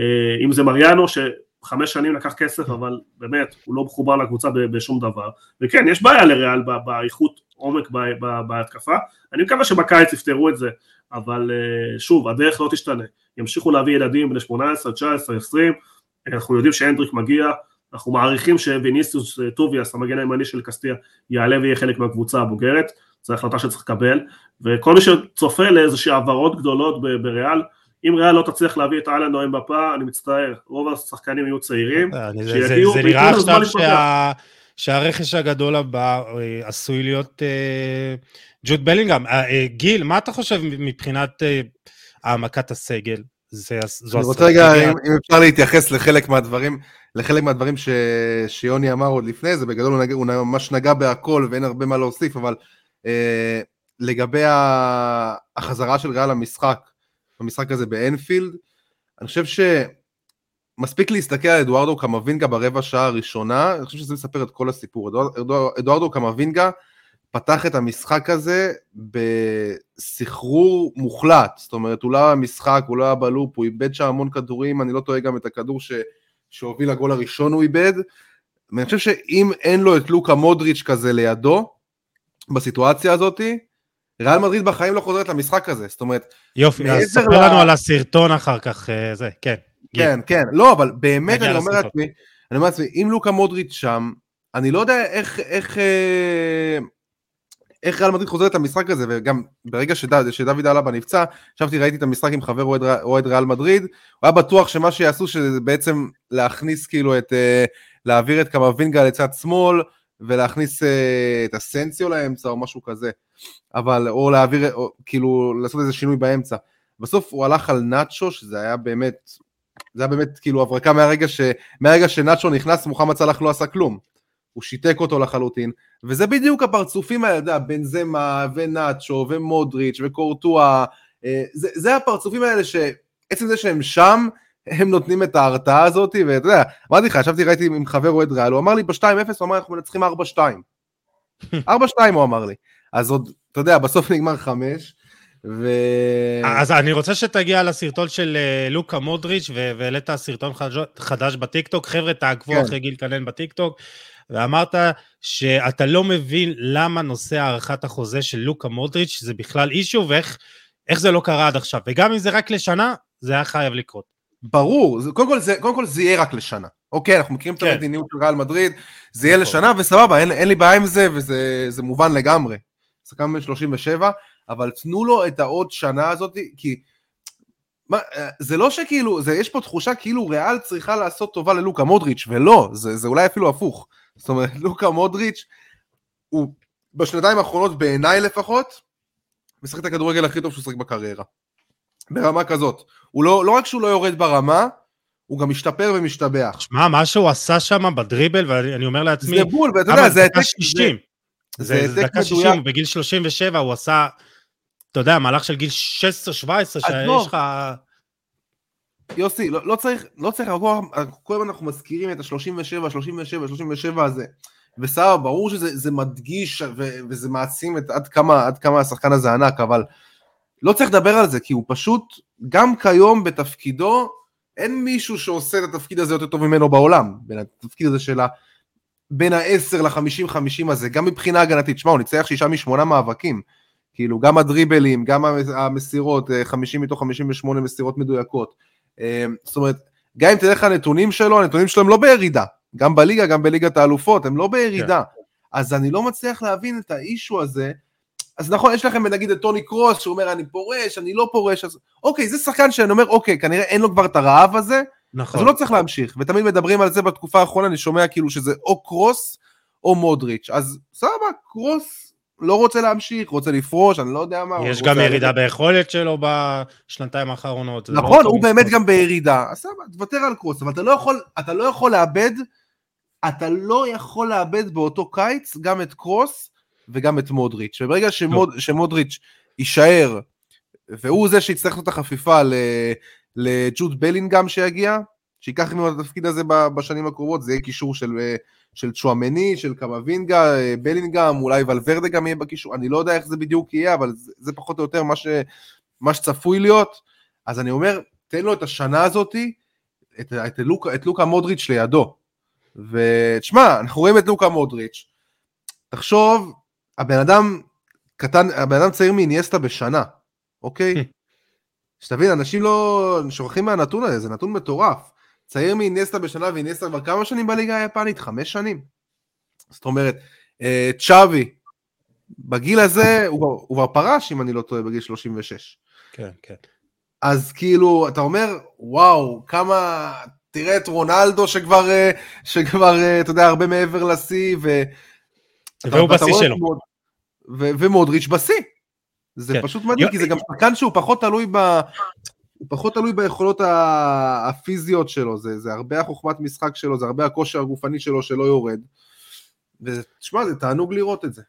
Speaker 3: אם זה מריאנו, שחמש שנים לקח כסף, אבל באמת, הוא לא מחובר לקבוצה בשום דבר, וכן, יש בעיה לריאל באיכות עומק בהתקפה, אני מקווה שבקיץ יפתרו את זה, אבל אה, שוב, הדרך לא תשתנה, ימשיכו להביא ילדים בני 18, 19, 20, אנחנו יודעים שאנדריק מגיע, אנחנו מעריכים שוויניסיוס אה, טוביאס, המגן הימני של קסטיה, יעלה ויהיה חלק מהקבוצה הבוגרת, זו החלטה שצריך לקבל, וכל מי שצופה לאיזושהי העברות גדולות בריאל, אם ריאל לא תצליח להביא את אהלן נואם בפה, אני מצטער, רוב השחקנים יהיו צעירים,
Speaker 1: אה, שיגיעו, זה נראה עכשיו שה... שהרכש הגדול הבא אה, עשוי להיות ג'וד בלינגהם. גיל, מה אתה חושב מבחינת העמקת הסגל?
Speaker 2: זה, זו אני רוצה רגע, אם, אם אפשר להתייחס לחלק מהדברים, לחלק מהדברים ש, שיוני אמר עוד לפני זה, בגדול הוא, נגע, הוא ממש נגע בהכל ואין הרבה מה להוסיף, אבל אה, לגבי החזרה של ריאל למשחק, במשחק הזה באנפילד, אני חושב שמספיק להסתכל על אדוארדו קמבינגה ברבע שעה הראשונה, אני חושב שזה מספר את כל הסיפור. אדוארדו, אדוארדו קמבינגה פתח את המשחק הזה בסחרור מוחלט, זאת אומרת הוא לא היה משחק, הוא לא היה בלופ, הוא איבד שם המון כדורים, אני לא טועה גם את הכדור ש... שהוביל לגול הראשון הוא איבד, ואני חושב שאם אין לו את לוקה מודריץ' כזה לידו, בסיטואציה הזאתי, ריאל מדריד בחיים לא חוזרת למשחק הזה, זאת אומרת...
Speaker 1: יופי, אז ספר לה... לנו על הסרטון אחר כך, אה, זה, כן.
Speaker 2: כן, כן, לא, אבל באמת אני אומר לעצמי, אני אומר לעצמי, אם לוקה מודריץ' שם, אני לא יודע איך, איך, אה, איך ריאל מדריד חוזרת למשחק הזה, וגם ברגע שד, שדוד אלבה נפצע, ישבתי ראיתי את המשחק עם חבר אוהד ריאל מדריד, הוא היה בטוח שמה שיעשו שזה בעצם להכניס כאילו את, אה, להעביר את קמבינגה לצד שמאל, ולהכניס אה, את הסנסיו לאמצע או משהו כזה, אבל, או להעביר, או, כאילו לעשות איזה שינוי באמצע. בסוף הוא הלך על נאצ'ו, שזה היה באמת, זה היה באמת כאילו הברקה מהרגע, ש, מהרגע שנאצ'ו נכנס, מוחמד סלאח לא עשה כלום. הוא שיתק אותו לחלוטין, וזה בדיוק הפרצופים האלה, אתה יודע, בנזמה ונאצ'ו ומודריץ' וקורטואה, אה, זה, זה הפרצופים האלה שעצם זה שהם שם, הם נותנים את ההרתעה הזאת, ואתה יודע, אמרתי לך, ישבתי, ראיתי עם חבר אוהד ריאל, הוא אמר לי ב-2-0, הוא אמר, אנחנו מנצחים 4-2. 4-2 [LAUGHS] הוא אמר לי. אז עוד, אתה יודע, בסוף נגמר 5, ו...
Speaker 1: אז אני רוצה שתגיע לסרטון של אה, לוקה מודריץ' והעלית סרטון חדש בטיקטוק. חבר'ה, תעקבו כן. אחרי גיל קנן בטיקטוק. ואמרת שאתה לא מבין למה נושא הארכת החוזה של לוקה מודריץ' זה בכלל אישו, ואיך זה לא קרה עד עכשיו. וגם אם זה רק לשנה, זה היה חייב לקרות.
Speaker 2: ברור, זה, קודם, כל זה, קודם כל זה יהיה רק לשנה. אוקיי, אנחנו מכירים כן. את המדיניות של ריאל מדריד, זה יהיה נכון. לשנה וסבבה, אין, אין לי בעיה עם זה וזה מובן לגמרי. שחקן בן 37, אבל תנו לו את העוד שנה הזאת, כי מה, זה לא שכאילו, זה, יש פה תחושה כאילו ריאל צריכה לעשות טובה ללוקה מודריץ', ולא, זה, זה אולי אפילו הפוך. זאת אומרת, [LAUGHS] לוקה מודריץ', הוא בשנתיים האחרונות, בעיניי לפחות, משחק את הכדורגל הכי טוב שהוא שחק בקריירה. ברמה כזאת. הוא לא, לא רק שהוא לא יורד ברמה, הוא גם משתפר ומשתבח.
Speaker 1: שמע, מה שהוא עשה שם בדריבל, ואני אומר לעצמי...
Speaker 2: זה בול, ואתה יודע, זה
Speaker 1: העתק... 60. זה, דקה 60, בגיל 37 הוא עשה, אתה יודע, מהלך של גיל 16-17, שיש לך...
Speaker 2: יוסי, לא, לא צריך, לא צריך, כל הזמן אנחנו מזכירים את ה-37, 37, 37 הזה, וסבבה, ברור שזה מדגיש ו, וזה מעצים את עד כמה, עד כמה השחקן הזה ענק, אבל לא צריך לדבר על זה, כי הוא פשוט, גם כיום בתפקידו, אין מישהו שעושה את התפקיד הזה יותר טוב ממנו בעולם, בין התפקיד הזה של ה... בין ה-10 ל-50-50 הזה, גם מבחינה הגנתית, שמע, הוא ניצח שישה משמונה מאבקים, כאילו, גם הדריבלים, גם המסירות, 50 מתוך 58 מסירות מדויקות, אה, זאת אומרת, גם אם תלך לנתונים שלו, הנתונים שלו הם לא בירידה, גם בליגה, גם בליגת האלופות, הם לא בירידה. כן. אז אני לא מצליח להבין את האישו הזה, אז נכון, יש לכם נגיד את טוני קרוס, שהוא אומר, אני פורש, אני לא פורש, אז אוקיי, זה שחקן שאני אומר, אוקיי, כנראה אין לו כבר את הרעב הזה, נכון. אז הוא לא צריך להמשיך, ותמיד מדברים על זה בתקופה האחרונה, אני שומע כאילו שזה או קרוס או מודריץ', אז סבבה, קרוס לא רוצה להמשיך, רוצה לפרוש, אני לא יודע מה.
Speaker 1: יש גם ירידה ביכולת שלו בשנתיים האחרונות.
Speaker 2: נכון, לא הוא באמת גם בירידה, אז סבבה, תוותר על קרוס, אבל אתה לא יכול, אתה לא יכול לאבד, אתה לא יכול לאבד באותו קיץ גם את קרוס, וגם את מודריץ', וברגע שמוד, לא. שמודריץ' יישאר, והוא זה שיצטרך לעשות את החפיפה לג'וד בלינגהם שיגיע, שייקח ממנו את התפקיד הזה בשנים הקרובות, זה יהיה קישור של, של צ'ואמני, של קמבינגה, בלינגהם, אולי ולוורדה גם יהיה בקישור, אני לא יודע איך זה בדיוק יהיה, אבל זה, זה פחות או יותר מה, ש, מה שצפוי להיות, אז אני אומר, תן לו את השנה הזאתי, את, את, לוקה, את לוקה מודריץ' לידו. ותשמע, אנחנו רואים את לוקה מודריץ', תחשוב הבן אדם קטן, הבן אדם צעיר מאיניאסטה בשנה, אוקיי? [LAUGHS] שתבין, אנשים לא שוכחים מהנתון הזה, זה נתון מטורף. צעיר מאיניאסטה בשנה ואיניאסטה כבר כמה שנים בליגה היפנית? חמש שנים. זאת אומרת, אה, צ'אבי, בגיל הזה הוא, כבר פרש, אם אני לא טועה, בגיל 36.
Speaker 1: כן, כן.
Speaker 2: אז כאילו, אתה אומר, וואו, כמה... תראה את רונלדו שכבר, אה, שכבר, אה, אתה יודע, הרבה מעבר לשיא, ו...
Speaker 1: והוא בשיא שלו.
Speaker 2: ו- ומודריץ' בשיא. זה כן. פשוט מדהים, כי זה גם שחקן שהוא פחות תלוי ב... הוא פחות תלוי ביכולות הפיזיות שלו, זה, זה הרבה החוכמת משחק שלו, זה הרבה הכושר הגופני שלו שלא יורד. ותשמע, זה תענוג לראות את זה.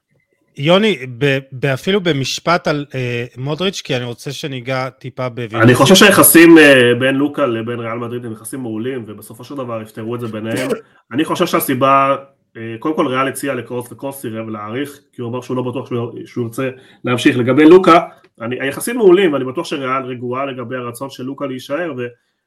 Speaker 1: יוני, אפילו במשפט על אה, מודריץ', כי אני רוצה שניגע טיפה בוויניסיוס.
Speaker 3: אני חושב שהיחסים אה, בין לוקה לבין ריאל מדריד הם יחסים מעולים, ובסופו של דבר יפתרו את זה ביניהם. [LAUGHS] אני חושב שהסיבה אה, קודם כל ריאל הציע לקרוס וקרוס סירב להעריך, כי הוא אמר שהוא לא בטוח שהוא ירצה להמשיך. לגבי לוקה, אני, היחסים מעולים, ואני בטוח שריאל רגועה לגבי הרצון של לוקה להישאר,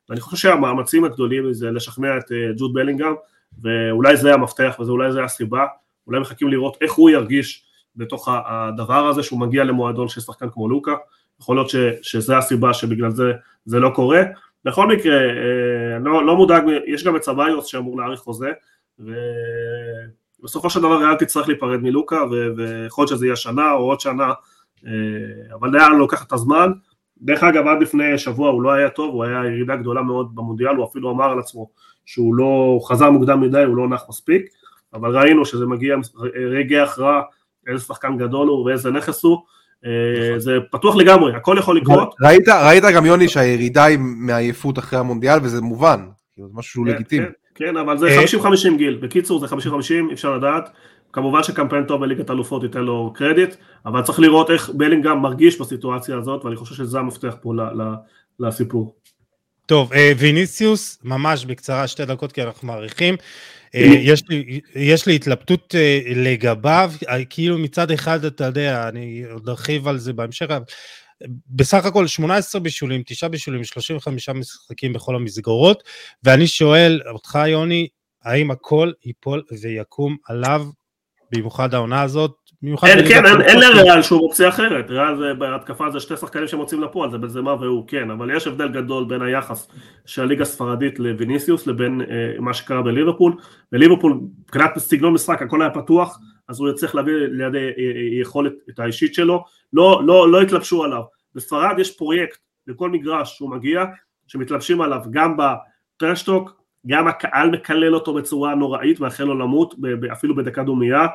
Speaker 3: ואני חושב שהמאמצים הגדולים זה לשכנע את אה, ג'וד בלינגהם, ואולי זה המפתח ואולי זה הסיבה, אולי מחכים לראות איך הוא ירגיש בתוך הדבר הזה שהוא מגיע למועדון של שחקן כמו לוקה, יכול להיות ש, שזה הסיבה שבגלל זה זה לא קורה. בכל מקרה, אה, לא, לא מודאג, יש גם את סביוס שאמור להאריך חוזה, ובסופו של דבר ריאל תצטרך להיפרד מלוקה, ויכול להיות שזה יהיה שנה או עוד שנה, אבל ריאל לוקח את הזמן. דרך אגב, עד לפני שבוע הוא לא היה טוב, הוא היה ירידה גדולה מאוד במונדיאל, הוא אפילו אמר על עצמו שהוא לא, הוא חזר מוקדם מדי, הוא לא נח מספיק, אבל ראינו שזה מגיע רגעי הכרעה, איזה שחקן גדול הוא ואיזה נכס הוא, אה, זה פתוח לגמרי, הכל יכול לקרות.
Speaker 2: ראית, ראית גם יוני שהירידה היא מעייפות אחרי המונדיאל וזה מובן, זה משהו שהוא כן, לגיטימי. כן.
Speaker 3: כן, אבל זה 50-50 אה, גיל. בקיצור, זה 50-50, אפשר לדעת. כמובן שקמפיין טוב בליגת אלופות ייתן לו קרדיט, אבל צריך לראות איך בלינגהם מרגיש בסיטואציה הזאת, ואני חושב שזה המפתח פה לסיפור.
Speaker 1: טוב, אה, ויניסיוס, ממש בקצרה, שתי דקות, כי אנחנו מעריכים. אה, יש לי, יש לי התלבטות לגביו, כאילו מצד אחד, אתה יודע, אני עוד ארחיב על זה בהמשך, בסך הכל 18 בישולים, 9 בישולים, 35 משחקים בכל המסגרות, ואני שואל אותך, יוני, האם הכל ייפול ויקום עליו, במיוחד העונה הזאת? במיוחד
Speaker 3: אין, כן, אין, אין? לריאל שום אופציה אחרת, ריאל זה בהתקפה זה שתי שחקנים שמוצאים לפועל, זה בנזמה והוא, כן, אבל יש הבדל גדול בין היחס של הליגה הספרדית לוויניסיוס לבין אה, מה שקרה בליברפול, בליברפול מבחינת סגנון משחק הכל היה פתוח, אז הוא צריך להביא לידי אה, אה, יכולת את האישית שלו, לא, לא, לא התלבשו עליו, בספרד יש פרויקט לכל מגרש שהוא מגיע, שמתלבשים עליו גם בטרשטוק, גם הקהל מקלל אותו בצורה נוראית, מאחל לו למות, ב- ב- אפילו בדקה דומייה,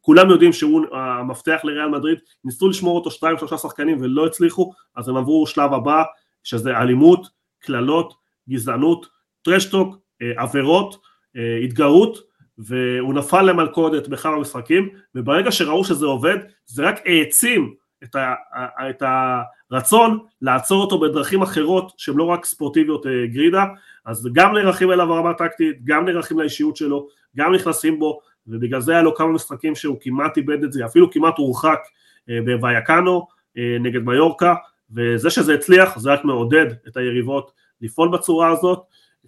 Speaker 3: כולם יודעים שהוא המפתח לריאל מדריד, ניסו לשמור אותו שתיים שלושה שחקנים ולא הצליחו, אז הם עברו שלב הבא, שזה אלימות, קללות, גזענות, טרשטוק, אה, עבירות, אה, התגרות, והוא נפל למלכודת בכמה משחקים, וברגע שראו שזה עובד, זה רק העצים את, ה, את הרצון לעצור אותו בדרכים אחרות שהן לא רק ספורטיביות אה, גרידה, אז גם נערכים אליו ברמה טקטית, גם נערכים לאישיות שלו, גם נכנסים בו, ובגלל זה היה לו כמה משחקים שהוא כמעט איבד את זה, אפילו כמעט הורחק אה, בוויאקנו אה, נגד מיורקה, וזה שזה הצליח זה רק מעודד את היריבות לפעול בצורה הזאת,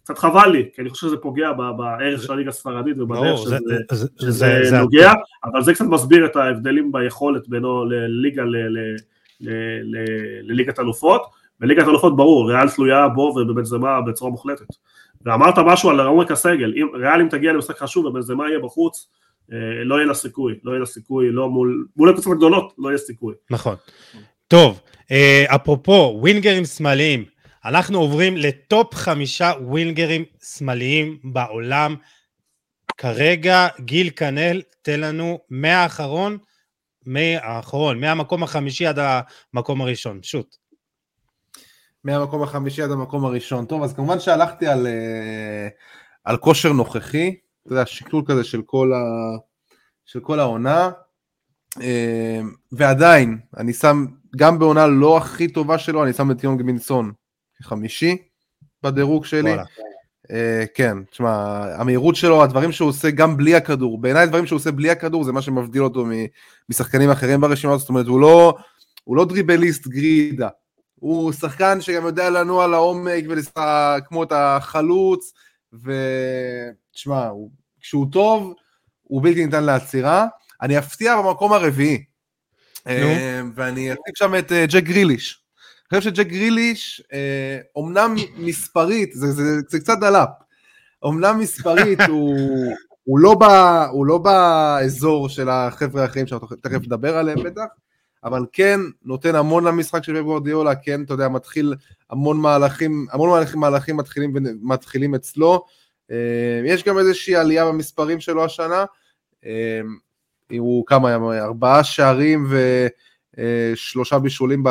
Speaker 3: קצת חבל לי, כי אני חושב שזה פוגע בערך של הליגה הספרדית ובדרך שזה,
Speaker 1: זה- זה-
Speaker 3: שזה
Speaker 1: זה- זה-
Speaker 3: נוגע, אבל זה קצת מסביר את ההבדלים ביכולת בינו לליגה ל- ל- לליגת אלופות, בליגת אלופות ברור, ריאל תלויה בו ובבנזמה בצורה מוחלטת. ואמרת משהו על עומק הסגל, אם ריאל אם תגיע למשחק חשוב ובנזמה יהיה בחוץ, אה, לא יהיה לה סיכוי, לא יהיה לה סיכוי, לא מול, מול הקבוצות הגדולות לא יהיה סיכוי.
Speaker 1: נכון. טוב, אה, אפרופו ווינגרים שמאליים, אנחנו עוברים לטופ חמישה ווינגרים שמאליים בעולם. כרגע גיל כנל, תן לנו מהאחרון, מהאחרון, מהמקום החמישי עד המקום הראשון, שוט.
Speaker 2: מהמקום החמישי עד המקום הראשון. טוב, אז כמובן שהלכתי על, אה, על כושר נוכחי, אתה יודע, שקלול כזה של כל, ה, של כל העונה, אה, ועדיין, אני שם, גם בעונה לא הכי טובה שלו, אני שם את יונג מינסון כחמישי בדירוג שלי.
Speaker 1: וואלה.
Speaker 2: Uh, כן, תשמע, המהירות שלו, הדברים שהוא עושה גם בלי הכדור, בעיניי הדברים שהוא עושה בלי הכדור זה מה שמבדיל אותו משחקנים אחרים ברשימה הזאת, זאת אומרת, הוא לא, הוא לא דריבליסט גרידה, הוא שחקן שגם יודע לנוע לעומק ולשחק כמו את החלוץ, ותשמע, הוא- כשהוא טוב, הוא בלתי ניתן לעצירה. אני אפתיע במקום הרביעי, אה, ואני אציג שם את אה, ג'ק גריליש. אני חושב שג'ק גריליש, אה, אומנם מספרית, זה, זה, זה קצת דלאפ, אומנם מספרית הוא, הוא, לא ב, הוא לא באזור של החבר'ה האחרים שאנחנו תכף נדבר עליהם בטח, אבל כן נותן המון למשחק של פפ גוורדיאולה, כן, אתה יודע, מתחיל המון מהלכים, המון מהלכים, מהלכים מתחילים, מתחילים אצלו. אה, יש גם איזושהי עלייה במספרים שלו השנה. אה, הוא כמה, ארבעה שערים ושלושה בישולים, ב,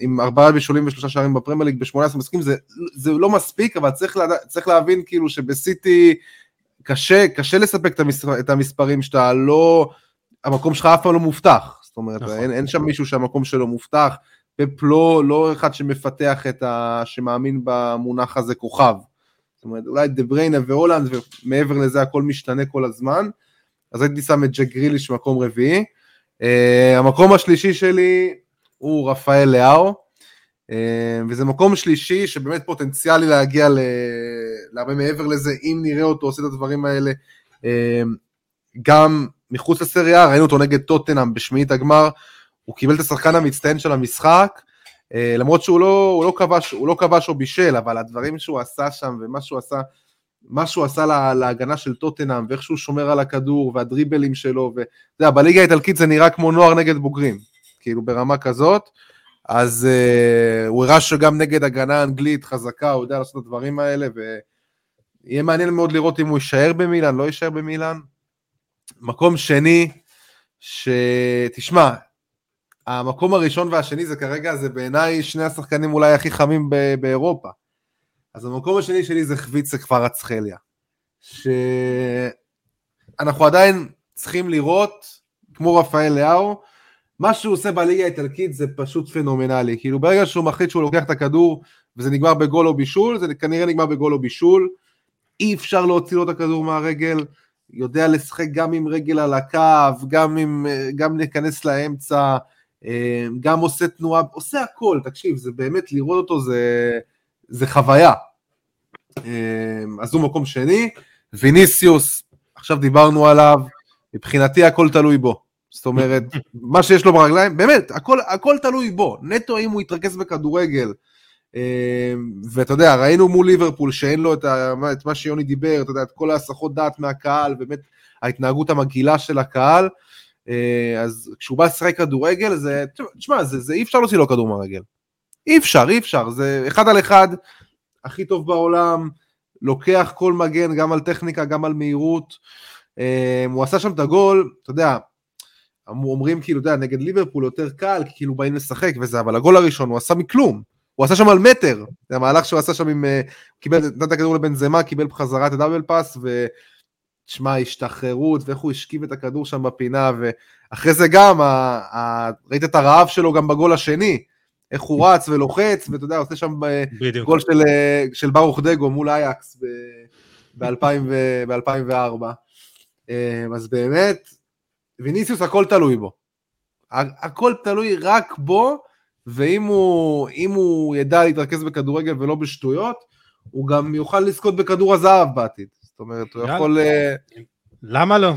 Speaker 2: עם ארבעה בישולים ושלושה שערים בפרמייר ליג ב-18 משחקים, זה, זה לא מספיק, אבל צריך, לדע, צריך להבין כאילו שבסיטי קשה, קשה לספק את, המספר, את המספרים שאתה לא, המקום שלך אף פעם לא מובטח. זאת אומרת,
Speaker 1: נכון.
Speaker 2: אין, אין שם מישהו שהמקום שלו מובטח. פפ לא, לא אחד שמפתח את ה... שמאמין במונח הזה כוכב. זאת אומרת, אולי דה בריינה והולנד, ומעבר לזה הכל משתנה כל הזמן. אז הייתי שם את ג'ק גריליש במקום רביעי. Uh, המקום השלישי שלי הוא רפאל לאהו, uh, וזה מקום שלישי שבאמת פוטנציאלי להגיע ל... להרבה מעבר לזה, אם נראה אותו עושה את הדברים האלה, uh, גם מחוץ לסריה, ראינו אותו נגד טוטנאם בשמינית הגמר, הוא קיבל את השחקן המצטיין של המשחק, למרות שהוא לא, הוא לא, כבש, הוא לא בישל, אבל הדברים שהוא עשה שם ומה שהוא עשה, מה שהוא עשה לה, להגנה של טוטנאם, ואיך שהוא שומר על הכדור, והדריבלים שלו, ואתה יודע, בליגה האיטלקית זה נראה כמו נוער נגד בוגרים, כאילו ברמה כזאת, אז uh, הוא הראה שגם נגד הגנה אנגלית חזקה, הוא יודע לעשות את הדברים האלה, ויהיה מעניין מאוד לראות אם הוא יישאר במילאן, לא יישאר במילאן. מקום שני, שתשמע, המקום הראשון והשני זה כרגע, זה בעיניי שני השחקנים אולי הכי חמים באירופה. אז המקום השני שלי זה חביצה כפר אצחליה. שאנחנו עדיין צריכים לראות, כמו רפאל לאהו, מה שהוא עושה בליגה האיטלקית זה פשוט פנומנלי. כאילו ברגע שהוא מחליט שהוא לוקח את הכדור וזה נגמר בגול או בישול, זה כנראה נגמר בגול או בישול. אי אפשר להוציא לו את הכדור מהרגל, יודע לשחק גם עם רגל על הקו, גם, עם, גם להיכנס לאמצע, אה, גם עושה תנועה, עושה הכל, תקשיב, זה באמת, לראות אותו זה, זה חוויה. אה, אז הוא מקום שני, ויניסיוס, עכשיו דיברנו עליו, מבחינתי הכל תלוי בו. זאת אומרת, [LAUGHS] מה שיש לו ברגליים, באמת, הכל, הכל תלוי בו. נטו אם הוא יתרכז בכדורגל. אה, ואתה יודע, ראינו מול ליברפול שאין לו את, ה, את מה שיוני דיבר, אתה יודע, את כל ההסחות דעת מהקהל, באמת ההתנהגות המגעילה של הקהל. אה, אז כשהוא בא לשחק כדורגל, זה, תשמע, זה, זה אי אפשר להוציא לו כדור מהרגל. אי אפשר, אי אפשר, זה אחד על אחד, הכי טוב בעולם, לוקח כל מגן, גם על טכניקה, גם על מהירות. אה, הוא עשה שם את הגול, אתה יודע, אומרים כאילו, אתה יודע, נגד ליברפול יותר קל, כי כאילו באים לשחק וזה, אבל הגול הראשון הוא עשה מכלום. הוא עשה שם על מטר, זה המהלך שהוא עשה שם עם, אה, קיבל, נתן את הכדור לבן זמה, קיבל בחזרה את הדאבל פאס, ו... תשמע, השתחררות, ואיך הוא השכיב את הכדור שם בפינה, ואחרי זה גם, ה... ה... ראית את הרעב שלו גם בגול השני, איך הוא רץ ולוחץ, ואתה יודע, עושה שם אה, בדיוק. גול של, אה, של ברוך דגו מול אייקס ב-2004. אז באמת, ויניסיוס הכל תלוי בו. הכל תלוי רק בו, ואם הוא, הוא ידע להתרכז בכדורגל ולא בשטויות, הוא גם יוכל לזכות בכדור הזהב בעתיד. זאת אומרת, הוא יכול... אה,
Speaker 1: למה לא?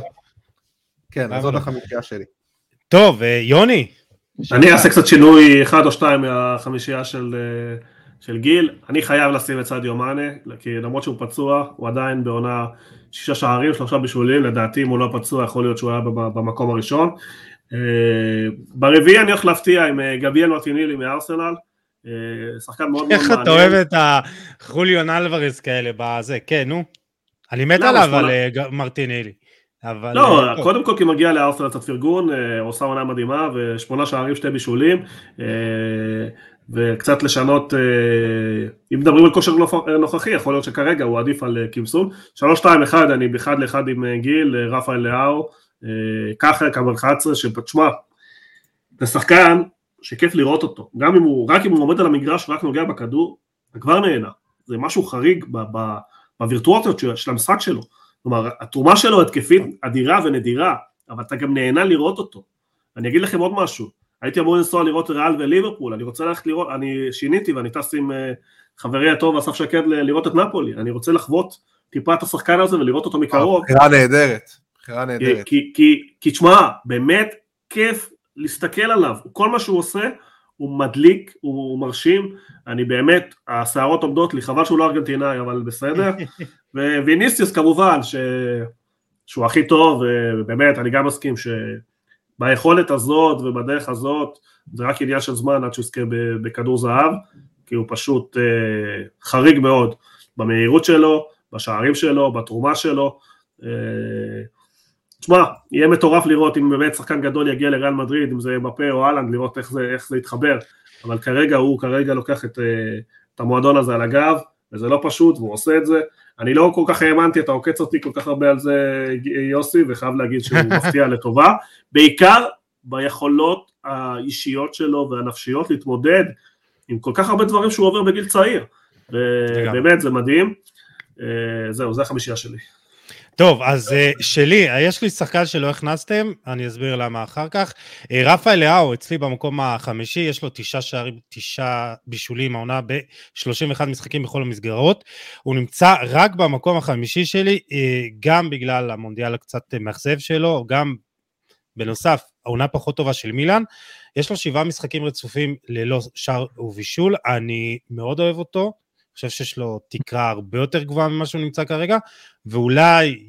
Speaker 2: כן, אז זאת לא? החמישייה שלי.
Speaker 1: טוב, אה, יוני.
Speaker 3: אני אעשה קצת שינוי אחד או שתיים מהחמישייה של, אה, של גיל. אני חייב לשים את סעדיו מאנה, כי למרות שהוא פצוע, הוא עדיין בעונה שישה שערים, שלושה בישולים, לדעתי אם הוא לא פצוע יכול להיות שהוא היה במקום הראשון. ברביעי אני הולך להפתיע עם גביאל מרטינילי מארסנל. שחקן מאוד מאוד
Speaker 1: מעניין. איך אתה אוהב את החוליון אלוורס כאלה בזה, כן, נו. אני מת עליו, על אה, מרטינלי.
Speaker 3: אבל... לא, אה, קודם כל כי מגיע לארסנל קצת פרגון, אה, עושה עונה מדהימה, ושמונה שערים, שתי בישולים, וקצת לשנות, אם מדברים על כושר נוכחי, יכול להיות שכרגע הוא עדיף על קימסון. שלוש, שתיים, אחד, אני באחד לאחד עם גיל, רפאל לאהו, ככה, קבל 11, שתשמע, זה שחקן שכיף לראות אותו, גם אם הוא, רק אם הוא עומד על המגרש ורק נוגע בכדור, אתה כבר נהנה, זה משהו חריג ב... ב בווירטואליות של המשחק שלו. כלומר, התרומה שלו התקפית אדירה ונדירה, אבל אתה גם נהנה לראות אותו. אני אגיד לכם עוד משהו, הייתי אמור לנסוע לראות ריאל וליברפול, אני רוצה ללכת לראות, אני שיניתי ואני טס עם uh, חברי הטוב אסף שקד לראות את נפולי, אני רוצה לחוות טיפה את השחקן הזה ולראות אותו מקרוב.
Speaker 2: בחירה נהדרת, בחירה נהדרת.
Speaker 3: כי, כי, כי תשמע, באמת כיף להסתכל עליו, כל מה שהוא עושה הוא מדליק, הוא מרשים, אני באמת, השערות עומדות לי, חבל שהוא לא ארגנטינאי, אבל בסדר. [LAUGHS] וויניסיוס כמובן, ש... שהוא הכי טוב, ובאמת, אני גם מסכים שביכולת הזאת ובדרך הזאת, זה רק עניין של זמן עד שהוא יזכה בכדור זהב, כי הוא פשוט אה, חריג מאוד במהירות שלו, בשערים שלו, בתרומה שלו. אה, תשמע, יהיה מטורף לראות אם באמת שחקן גדול יגיע לריאל מדריד, אם זה בפה או אהלנד, לראות איך זה, איך זה יתחבר, אבל כרגע הוא כרגע לוקח את, אה, את המועדון הזה על הגב, וזה לא פשוט, והוא עושה את זה. אני לא כל כך האמנתי, אתה עוקץ אותי כל כך הרבה על זה, יוסי, וחייב להגיד שהוא [LAUGHS] מפתיע לטובה, בעיקר ביכולות האישיות שלו והנפשיות להתמודד עם כל כך הרבה דברים שהוא עובר בגיל צעיר, ובאמת זה מדהים. אה, זהו, זה החמישייה שלי.
Speaker 1: טוב, אז uh, שלי, יש לי שחקן שלא הכנסתם, אני אסביר למה אחר כך. Uh, רפאל לאהו, אצלי במקום החמישי, יש לו תשעה שערים, תשעה בישולים, העונה ב-31 משחקים בכל המסגרות. הוא נמצא רק במקום החמישי שלי, גם בגלל המונדיאל הקצת מאכזב שלו, גם בנוסף, העונה פחות טובה של מילאן. יש לו שבעה משחקים רצופים ללא שער ובישול, אני מאוד אוהב אותו. חושב שיש לו תקרה הרבה יותר גבוהה ממה שהוא נמצא כרגע, ואולי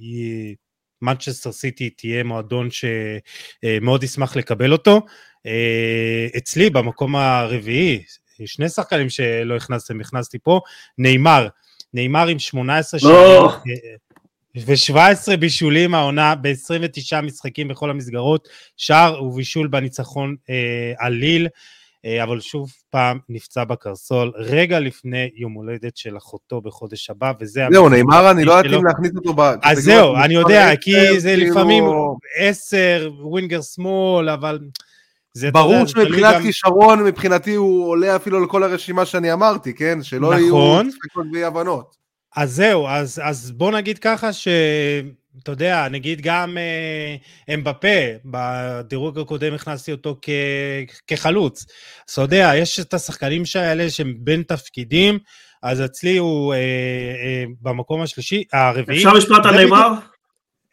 Speaker 1: מנצ'סטר סיטי תהיה מועדון שמאוד ישמח לקבל אותו. אה, אצלי במקום הרביעי, שני שחקנים שלא הכנסתם, הכנסתי פה, נאמר, נאמר עם 18
Speaker 3: לא.
Speaker 1: ו-17 בישולים העונה ב-29 משחקים בכל המסגרות, שער ובישול בניצחון אה, על ליל. אה, אבל שוב פעם נפצע בקרסול, רגע לפני יום הולדת של אחותו בחודש הבא, וזה...
Speaker 2: זהו, נאמר, אני לא יודעת אם להכניס אותו ב...
Speaker 1: אז זהו, אני יודע, כי זה כאילו- לפעמים עשר, ווינגר שמאל, אבל...
Speaker 2: זה ברור שמבחינת גם... כישרון, מבחינתי הוא עולה אפילו לכל הרשימה שאני אמרתי, כן? שלא נכון. יהיו ספקות ואי הבנות.
Speaker 1: אז זהו, אז, אז בוא נגיד ככה ש... אתה יודע, נגיד גם אה, אמבפה, בדירוג הקודם הכנסתי אותו כ, כחלוץ. אז אתה יודע, יש את השחקנים האלה שהם בין תפקידים, אז אצלי הוא אה, אה, במקום השלישי, הרביעי.
Speaker 3: אפשר משפט על נאמר?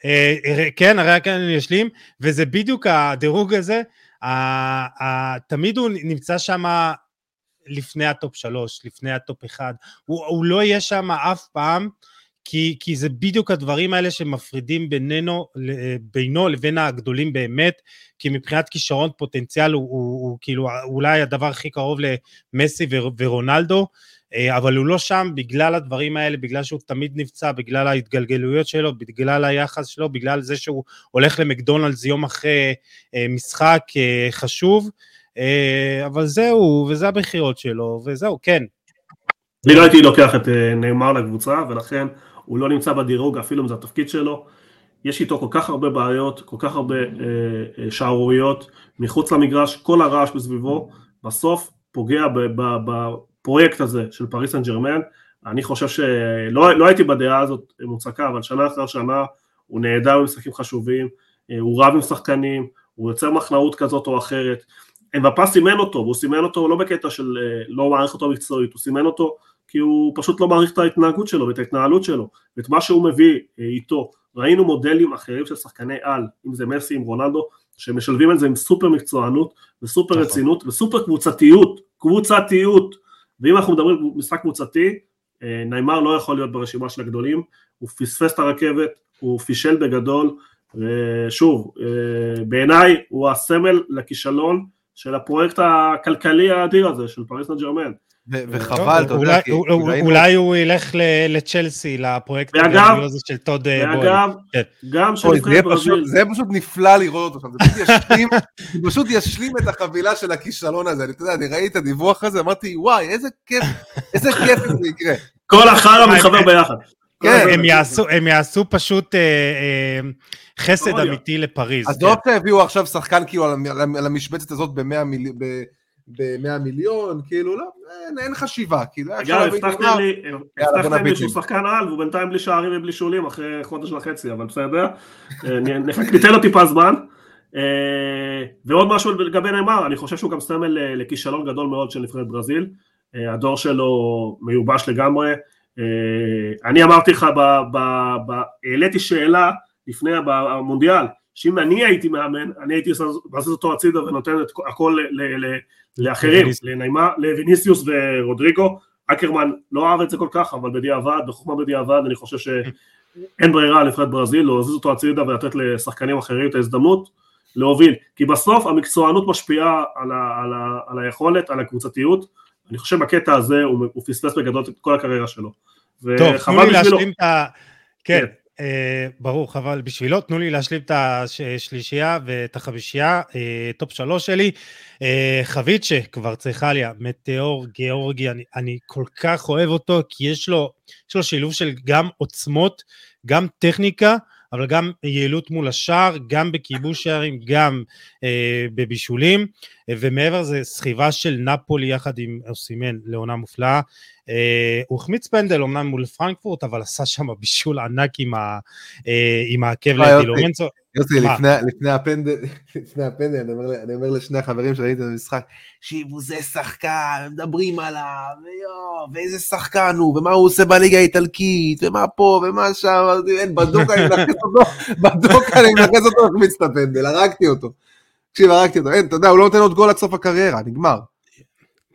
Speaker 1: אה, אה, כן, הרי כאן אני אשלים, וזה בדיוק הדירוג הזה, אה, אה, תמיד הוא נמצא שם לפני הטופ שלוש, לפני הטופ אחד, הוא, הוא לא יהיה שם אף פעם, כי, כי זה בדיוק הדברים האלה שמפרידים בינינו, בינו לבין הגדולים באמת, כי מבחינת כישרון פוטנציאל הוא, הוא, הוא כאילו אולי הדבר הכי קרוב למסי ורונלדו, אה, אבל הוא לא שם בגלל הדברים האלה, בגלל שהוא תמיד נפצע, בגלל ההתגלגלויות שלו, בגלל היחס שלו, בגלל זה שהוא הולך למקדונלדס יום אחרי אה, משחק אה, חשוב, אבל זהו, וזה הבחירות שלו, וזהו, כן.
Speaker 3: אני לא הייתי לוקח את נאמר לקבוצה, ולכן הוא לא נמצא בדירוג, אפילו אם זה התפקיד שלו. יש איתו כל כך הרבה בעיות, כל כך הרבה אה, שערוריות מחוץ למגרש, כל הרעש מסביבו, בסוף פוגע בפרויקט הזה של פריס סן ג'רמן. אני חושב שלא לא הייתי בדעה הזאת מוצקה, אבל שנה אחר שנה הוא נהדר במשחקים חשובים, אה, הוא רב עם שחקנים, הוא יוצר מחנאות כזאת או אחרת. אמבפה סימן אותו, והוא סימן אותו לא בקטע של אה, לא מעריך אותו מקצועית, הוא סימן אותו כי הוא פשוט לא מעריך את ההתנהגות שלו ואת ההתנהלות שלו ואת מה שהוא מביא אה, איתו. ראינו מודלים אחרים של שחקני על, אם זה מסי, עם רונלדו, שמשלבים את זה עם סופר מקצוענות וסופר נכון. רצינות וסופר קבוצתיות, קבוצתיות. ואם אנחנו מדברים על משחק קבוצתי, אה, ניימר לא יכול להיות ברשימה של הגדולים, הוא פספס את הרכבת, הוא פישל בגדול, ושוב, אה, בעיניי הוא הסמל לכישלון של הפרויקט הכלכלי האדיר הזה של פריס סן ג'רמן.
Speaker 2: וחבל, אתה יודע,
Speaker 1: כי... אולי הוא ילך לצ'לסי, לפרויקט הזה של טוד
Speaker 3: בולי. ואגב, כן. גם של נבחרת ברזיל.
Speaker 2: זה פשוט נפלא לראות אותו [LAUGHS] זה פשוט ישלים את החבילה של הכישלון הזה. אתה יודע, אני ראיתי את הדיווח הזה, אמרתי, וואי, איזה כיף, איזה כיף זה יקרה.
Speaker 3: כל החרא מתחבר ביחד. [LAUGHS]
Speaker 1: כן. הם יעשו פשוט אה, אה, חסד אמיתי לפריז.
Speaker 2: אז לא שהביאו עכשיו שחקן כאילו על המשבצת הזאת ב-100 מיליון. ב-100 מיליון, כאילו לא, אין, אין חשיבה, כאילו
Speaker 3: אגב, הבטחתם לי, הבטחתם לי שהוא שחקן על, והוא בינתיים בלי שערים ובלי שולים אחרי חודש וחצי, אבל בסדר, אה, [LAUGHS] ניתן לו טיפה זמן. אה, ועוד משהו לגבי נאמר, אני חושב שהוא גם סמל אה, לכישלון גדול מאוד של נבחרת ברזיל, הדור שלו מיובש לגמרי, אני אמרתי לך, העליתי שאלה לפני המונדיאל, שאם אני הייתי מאמן, אני הייתי מזיז אותו הצידה ונותן את הכל לאחרים, לניימה, לויניסיוס ורודריגו, אקרמן לא אהב את זה כל כך, אבל בדיעבד, בחוכמה בדיעבד, אני חושב שאין ברירה לנבחרת ברזיל להזיז אותו הצידה ולתת לשחקנים אחרים את ההזדמנות להוביל, כי בסוף המקצוענות משפיעה על, ה, על, ה, על היכולת, על הקבוצתיות, אני חושב בקטע הזה הוא, הוא פספס בגדול את כל הקריירה שלו.
Speaker 1: טוב, תנו לי להשלים את ה... כן, כן. אה, ברור, אבל בשבילו, תנו לי להשלים את השלישייה ואת החמישייה, אה, טופ שלוש שלי. אה, חביצ'ה קווארצחליה, מטאור גיאורגי, אני, אני כל כך אוהב אותו, כי יש לו, יש לו שילוב של גם עוצמות, גם טכניקה, אבל גם יעילות מול השער, גם בכיבוש שערים, גם אה, בבישולים, ומעבר לזה סחיבה של נפולי יחד עם אוסימן לעונה מופלאה. אה, הוא החמיץ פנדל אמנם מול פרנקפורט, אבל עשה שם בישול ענק עם, ה, אה, עם העקב לדילורנצו.
Speaker 2: יוסי, לפני הפנדל, לפני הפנדל, [LAUGHS] אני אומר, לשני החברים שראיתי את המשחק, שיבו, זה שחקן, מדברים עליו, ויואו, ואיזה שחקן הוא, ומה הוא עושה בליגה האיטלקית, ומה פה, ומה שם, אין, בדוק אני מנכס אותו, [LAUGHS] בדוק אני מנכס אותו, החמיץ את הפנדל, הרגתי אותו. תקשיב, הרגתי אותו, אין, אתה יודע, הוא לא נותן עוד גול עד סוף הקריירה, נגמר.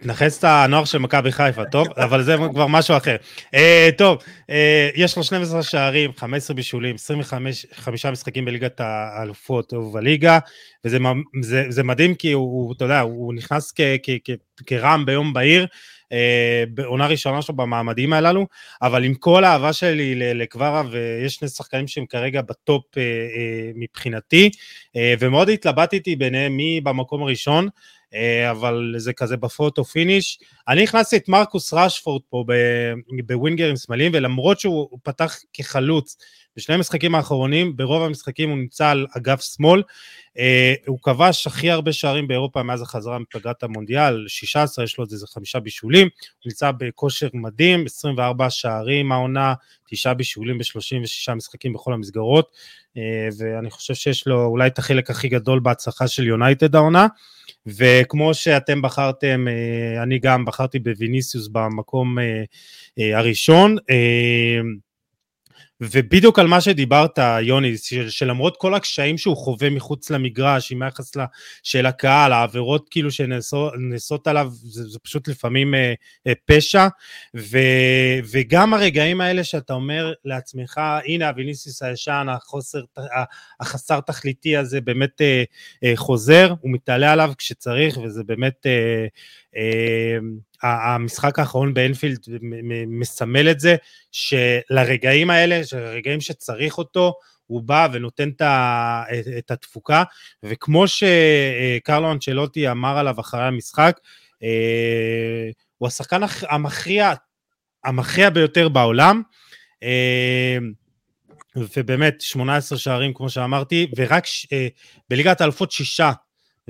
Speaker 1: נחץ את הנוער של מכבי חיפה, טוב? אבל זה כבר משהו אחר. Uh, טוב, uh, יש לו 12 שערים, 15 בישולים, 25 משחקים בליגת האלופות ובליגה, וזה זה, זה מדהים כי הוא, אתה יודע, הוא נכנס כ, כ, כ, ביום בהיר, בעונה ראשונה שלו במעמדים הללו, אבל עם כל האהבה שלי לקווארה, ויש שני שחקנים שהם כרגע בטופ אה, אה, מבחינתי, ומאוד התלבטתי ביניהם מי במקום הראשון, אה, אבל זה כזה בפוטו פיניש. אני הכנסתי את מרקוס רשפורד פה בווינגרים שמאליים, ולמרות שהוא פתח כחלוץ בשני המשחקים האחרונים, ברוב המשחקים הוא נמצא על אגף שמאל. הוא כבש הכי הרבה שערים באירופה מאז החזרה מפגרת המונדיאל, 16, יש לו איזה חמישה בישולים, הוא נמצא בכושר מדהים, 24 שערים העונה, תשעה בישולים ב-36 משחקים בכל המסגרות, ואני חושב שיש לו אולי את החלק הכי גדול בהצלחה של יונייטד העונה. וכמו שאתם בחרתם, אני גם בחרתי בוויניסיוס במקום הראשון. ובדיוק על מה שדיברת, יוני, שלמרות כל הקשיים שהוא חווה מחוץ למגרש, עם היחס של הקהל, העבירות כאילו שנעשות עליו, זה, זה פשוט לפעמים אה, אה, פשע, ו, וגם הרגעים האלה שאתה אומר לעצמך, הנה הוויניסיס הישן, החוסר, החסר תכליתי הזה באמת אה, אה, חוזר, הוא מתעלה עליו כשצריך, וזה באמת... אה, המשחק האחרון באנפילד מסמל את זה, שלרגעים האלה, שלרגעים שצריך אותו, הוא בא ונותן את התפוקה, וכמו שקרלו אנצ'לוטי אמר עליו אחרי המשחק, אה, הוא השחקן המכריע, המכריע ביותר בעולם, אה, ובאמת 18 שערים כמו שאמרתי, ורק אה, בליגת האלופות שישה,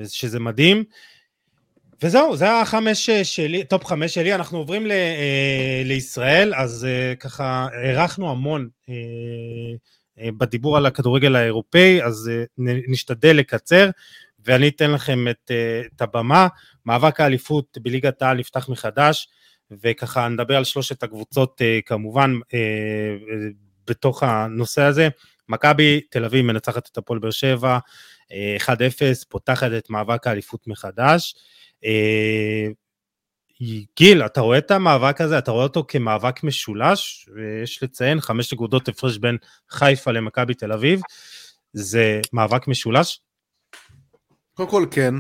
Speaker 1: שזה מדהים. וזהו, זה החמש שלי, טופ חמש שלי, אנחנו עוברים ל, אה, לישראל, אז אה, ככה הארכנו המון אה, אה, בדיבור על הכדורגל האירופאי, אז אה, נשתדל לקצר, ואני אתן לכם את, אה, את הבמה. מאבק האליפות בליגת העל נפתח מחדש, וככה נדבר על שלושת הקבוצות אה, כמובן אה, אה, בתוך הנושא הזה. מכבי תל אביב מנצחת את הפועל באר שבע, 1-0, אה, פותחת את מאבק האליפות מחדש. אה, גיל, אתה רואה את המאבק הזה, אתה רואה אותו כמאבק משולש, ויש לציין חמש נקודות הפרש בין חיפה למכבי תל אביב, זה מאבק משולש?
Speaker 2: קודם כל כן,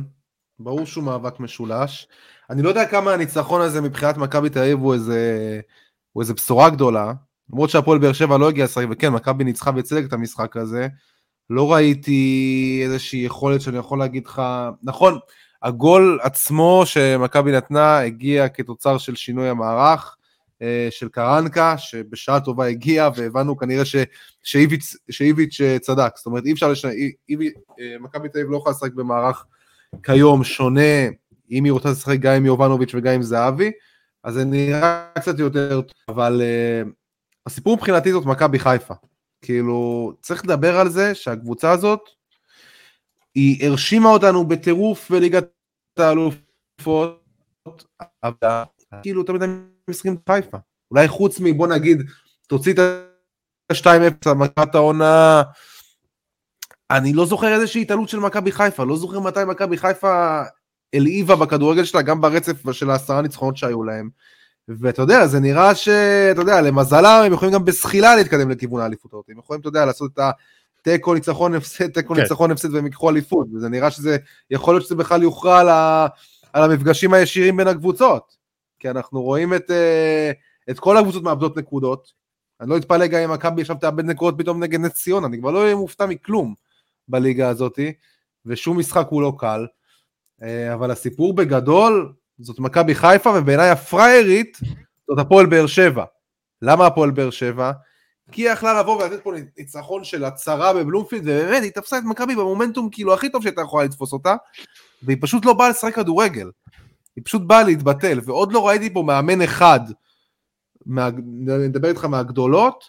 Speaker 2: ברור שהוא מאבק משולש. אני לא יודע כמה הניצחון הזה מבחינת מכבי תל אביב הוא איזה, הוא איזה בשורה גדולה, למרות שהפועל באר שבע לא הגיע לשחק, וכן, מכבי ניצחה בצדק את המשחק הזה, לא ראיתי איזושהי יכולת שאני יכול להגיד לך, נכון, הגול עצמו שמכבי נתנה הגיע כתוצר של שינוי המערך אה, של קרנקה, שבשעה טובה הגיע, והבנו כנראה ש, שאיביץ', שאיביץ' אה, צדק. זאת אומרת, אי אפשר לשנות, אה, מכבי תל אביב לא יכולה לשחק במערך כיום שונה, אם היא רוצה לשחק גם עם יובנוביץ' וגם עם זהבי, אז זה נראה קצת יותר אבל הסיפור מבחינתי זאת מכבי חיפה. כאילו, צריך לדבר על זה שהקבוצה הזאת, היא הרשימה אותנו בטירוף בליגת האלופות, כאילו תמיד הם משחקים חיפה. אולי חוץ מבוא נגיד, תוציא את ה-2-0 על מכת העונה, אני לא זוכר איזושהי התעלות של מכבי חיפה, לא זוכר מתי מכבי חיפה הלהיבה בכדורגל שלה, גם ברצף של העשרה ניצחונות שהיו להם. ואתה יודע, זה נראה שאתה יודע, למזלם הם יכולים גם בזחילה להתקדם לכיוון האליפות הזאת, הם יכולים, אתה יודע, לעשות את ה... תיקו, ניצחון, הפסד, תיקו, כן. ניצחון, הפסד והם ייקחו אליפות, וזה נראה שזה, יכול להיות שזה בכלל יוכרע על, ה, על המפגשים הישירים בין הקבוצות, כי אנחנו רואים את, אה, את כל הקבוצות מאבדות נקודות, אני לא אתפלא גם אם מכבי עכשיו תאבד נקודות פתאום נגד נס ציונה, אני כבר לא אהיה מופתע מכלום בליגה הזאת, ושום משחק הוא לא קל, אה, אבל הסיפור בגדול, זאת מכבי חיפה, ובעיניי הפריירית זאת הפועל באר שבע. למה הפועל באר שבע? כי היא יכלה לבוא ולתת פה ניצחון של הצהרה בבלומפילד, ובאמת היא תפסה את מכבי במומנטום כאילו הכי טוב שהייתה יכולה לתפוס אותה, והיא פשוט לא באה לשחק כדורגל. היא פשוט באה להתבטל, ועוד לא ראיתי פה מאמן אחד, מה, אני מדבר איתך מהגדולות,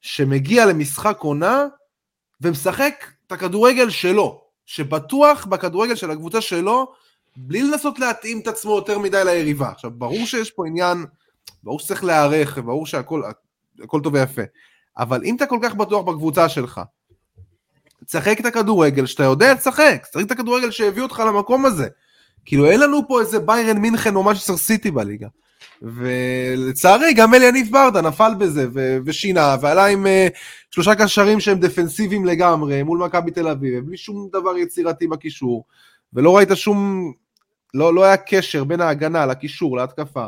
Speaker 2: שמגיע למשחק עונה ומשחק את הכדורגל שלו, שבטוח בכדורגל של הקבוצה שלו, בלי לנסות להתאים את עצמו יותר מדי ליריבה. עכשיו, ברור שיש פה עניין, ברור שצריך להיערך, ברור שהכל הכל טוב ויפה. אבל אם אתה כל כך בטוח בקבוצה שלך, תשחק את הכדורגל שאתה יודע לשחק, תשחק את הכדורגל שהביא אותך למקום הזה. כאילו אין לנו פה איזה ביירן מינכן או משהו סיטי בליגה. ולצערי גם אלי יניב ברדה נפל בזה ו- ושינה ועלה עם uh, שלושה קשרים שהם דפנסיביים לגמרי מול מכבי תל אביב בלי שום דבר יצירתי בקישור ולא ראית שום, לא, לא היה קשר בין ההגנה לקישור להתקפה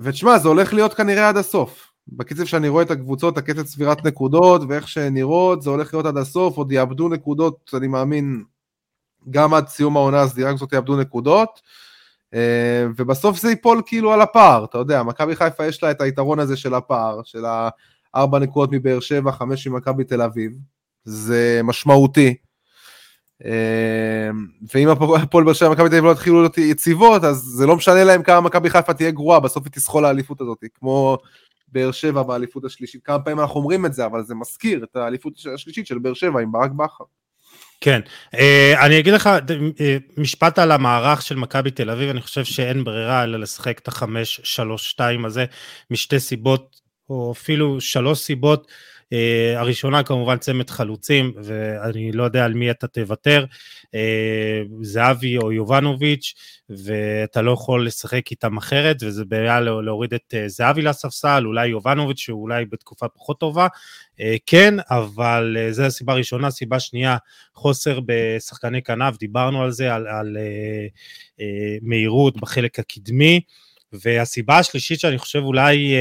Speaker 2: ותשמע, זה הולך להיות כנראה עד הסוף. בקצב שאני רואה את הקבוצות, הקצב צבירת נקודות ואיך שהן נראות, זה הולך להיות עד הסוף, עוד יאבדו נקודות, אני מאמין, גם עד סיום העונה הסדירה הזאת יאבדו נקודות, אה, ובסוף זה ייפול כאילו על הפער, אתה יודע, מכבי חיפה יש לה את היתרון הזה של הפער, של הארבע נקודות מבאר שבע, חמש ממכבי תל אביב, זה משמעותי. אה, ואם הפועל באר שבע ומכבי תל אביב לא יתחילו להיות יציבות, אז זה לא משנה להם כמה מכבי חיפה תהיה גרועה, בסוף היא תסחול לאליפות הזאת, כמו באר שבע באליפות השלישית. כמה פעמים אנחנו אומרים את זה, אבל זה מזכיר את האליפות השלישית של באר שבע עם ברק בכר.
Speaker 1: כן, אה, אני אגיד לך אה, משפט על המערך של מכבי תל אביב, אני חושב שאין ברירה אלא לשחק את החמש, שלוש, שתיים הזה, משתי סיבות, או אפילו שלוש סיבות. Uh, הראשונה כמובן צמד חלוצים, ואני לא יודע על מי אתה תוותר, uh, זהבי או יובנוביץ', ואתה לא יכול לשחק איתם אחרת, וזה בעיה להוריד את uh, זהבי לספסל, אולי יובנוביץ' שהוא אולי בתקופה פחות טובה, uh, כן, אבל uh, זו הסיבה הראשונה, סיבה שנייה, חוסר בשחקני כנף, דיברנו על זה, על, על uh, uh, מהירות בחלק הקדמי, והסיבה השלישית שאני חושב אולי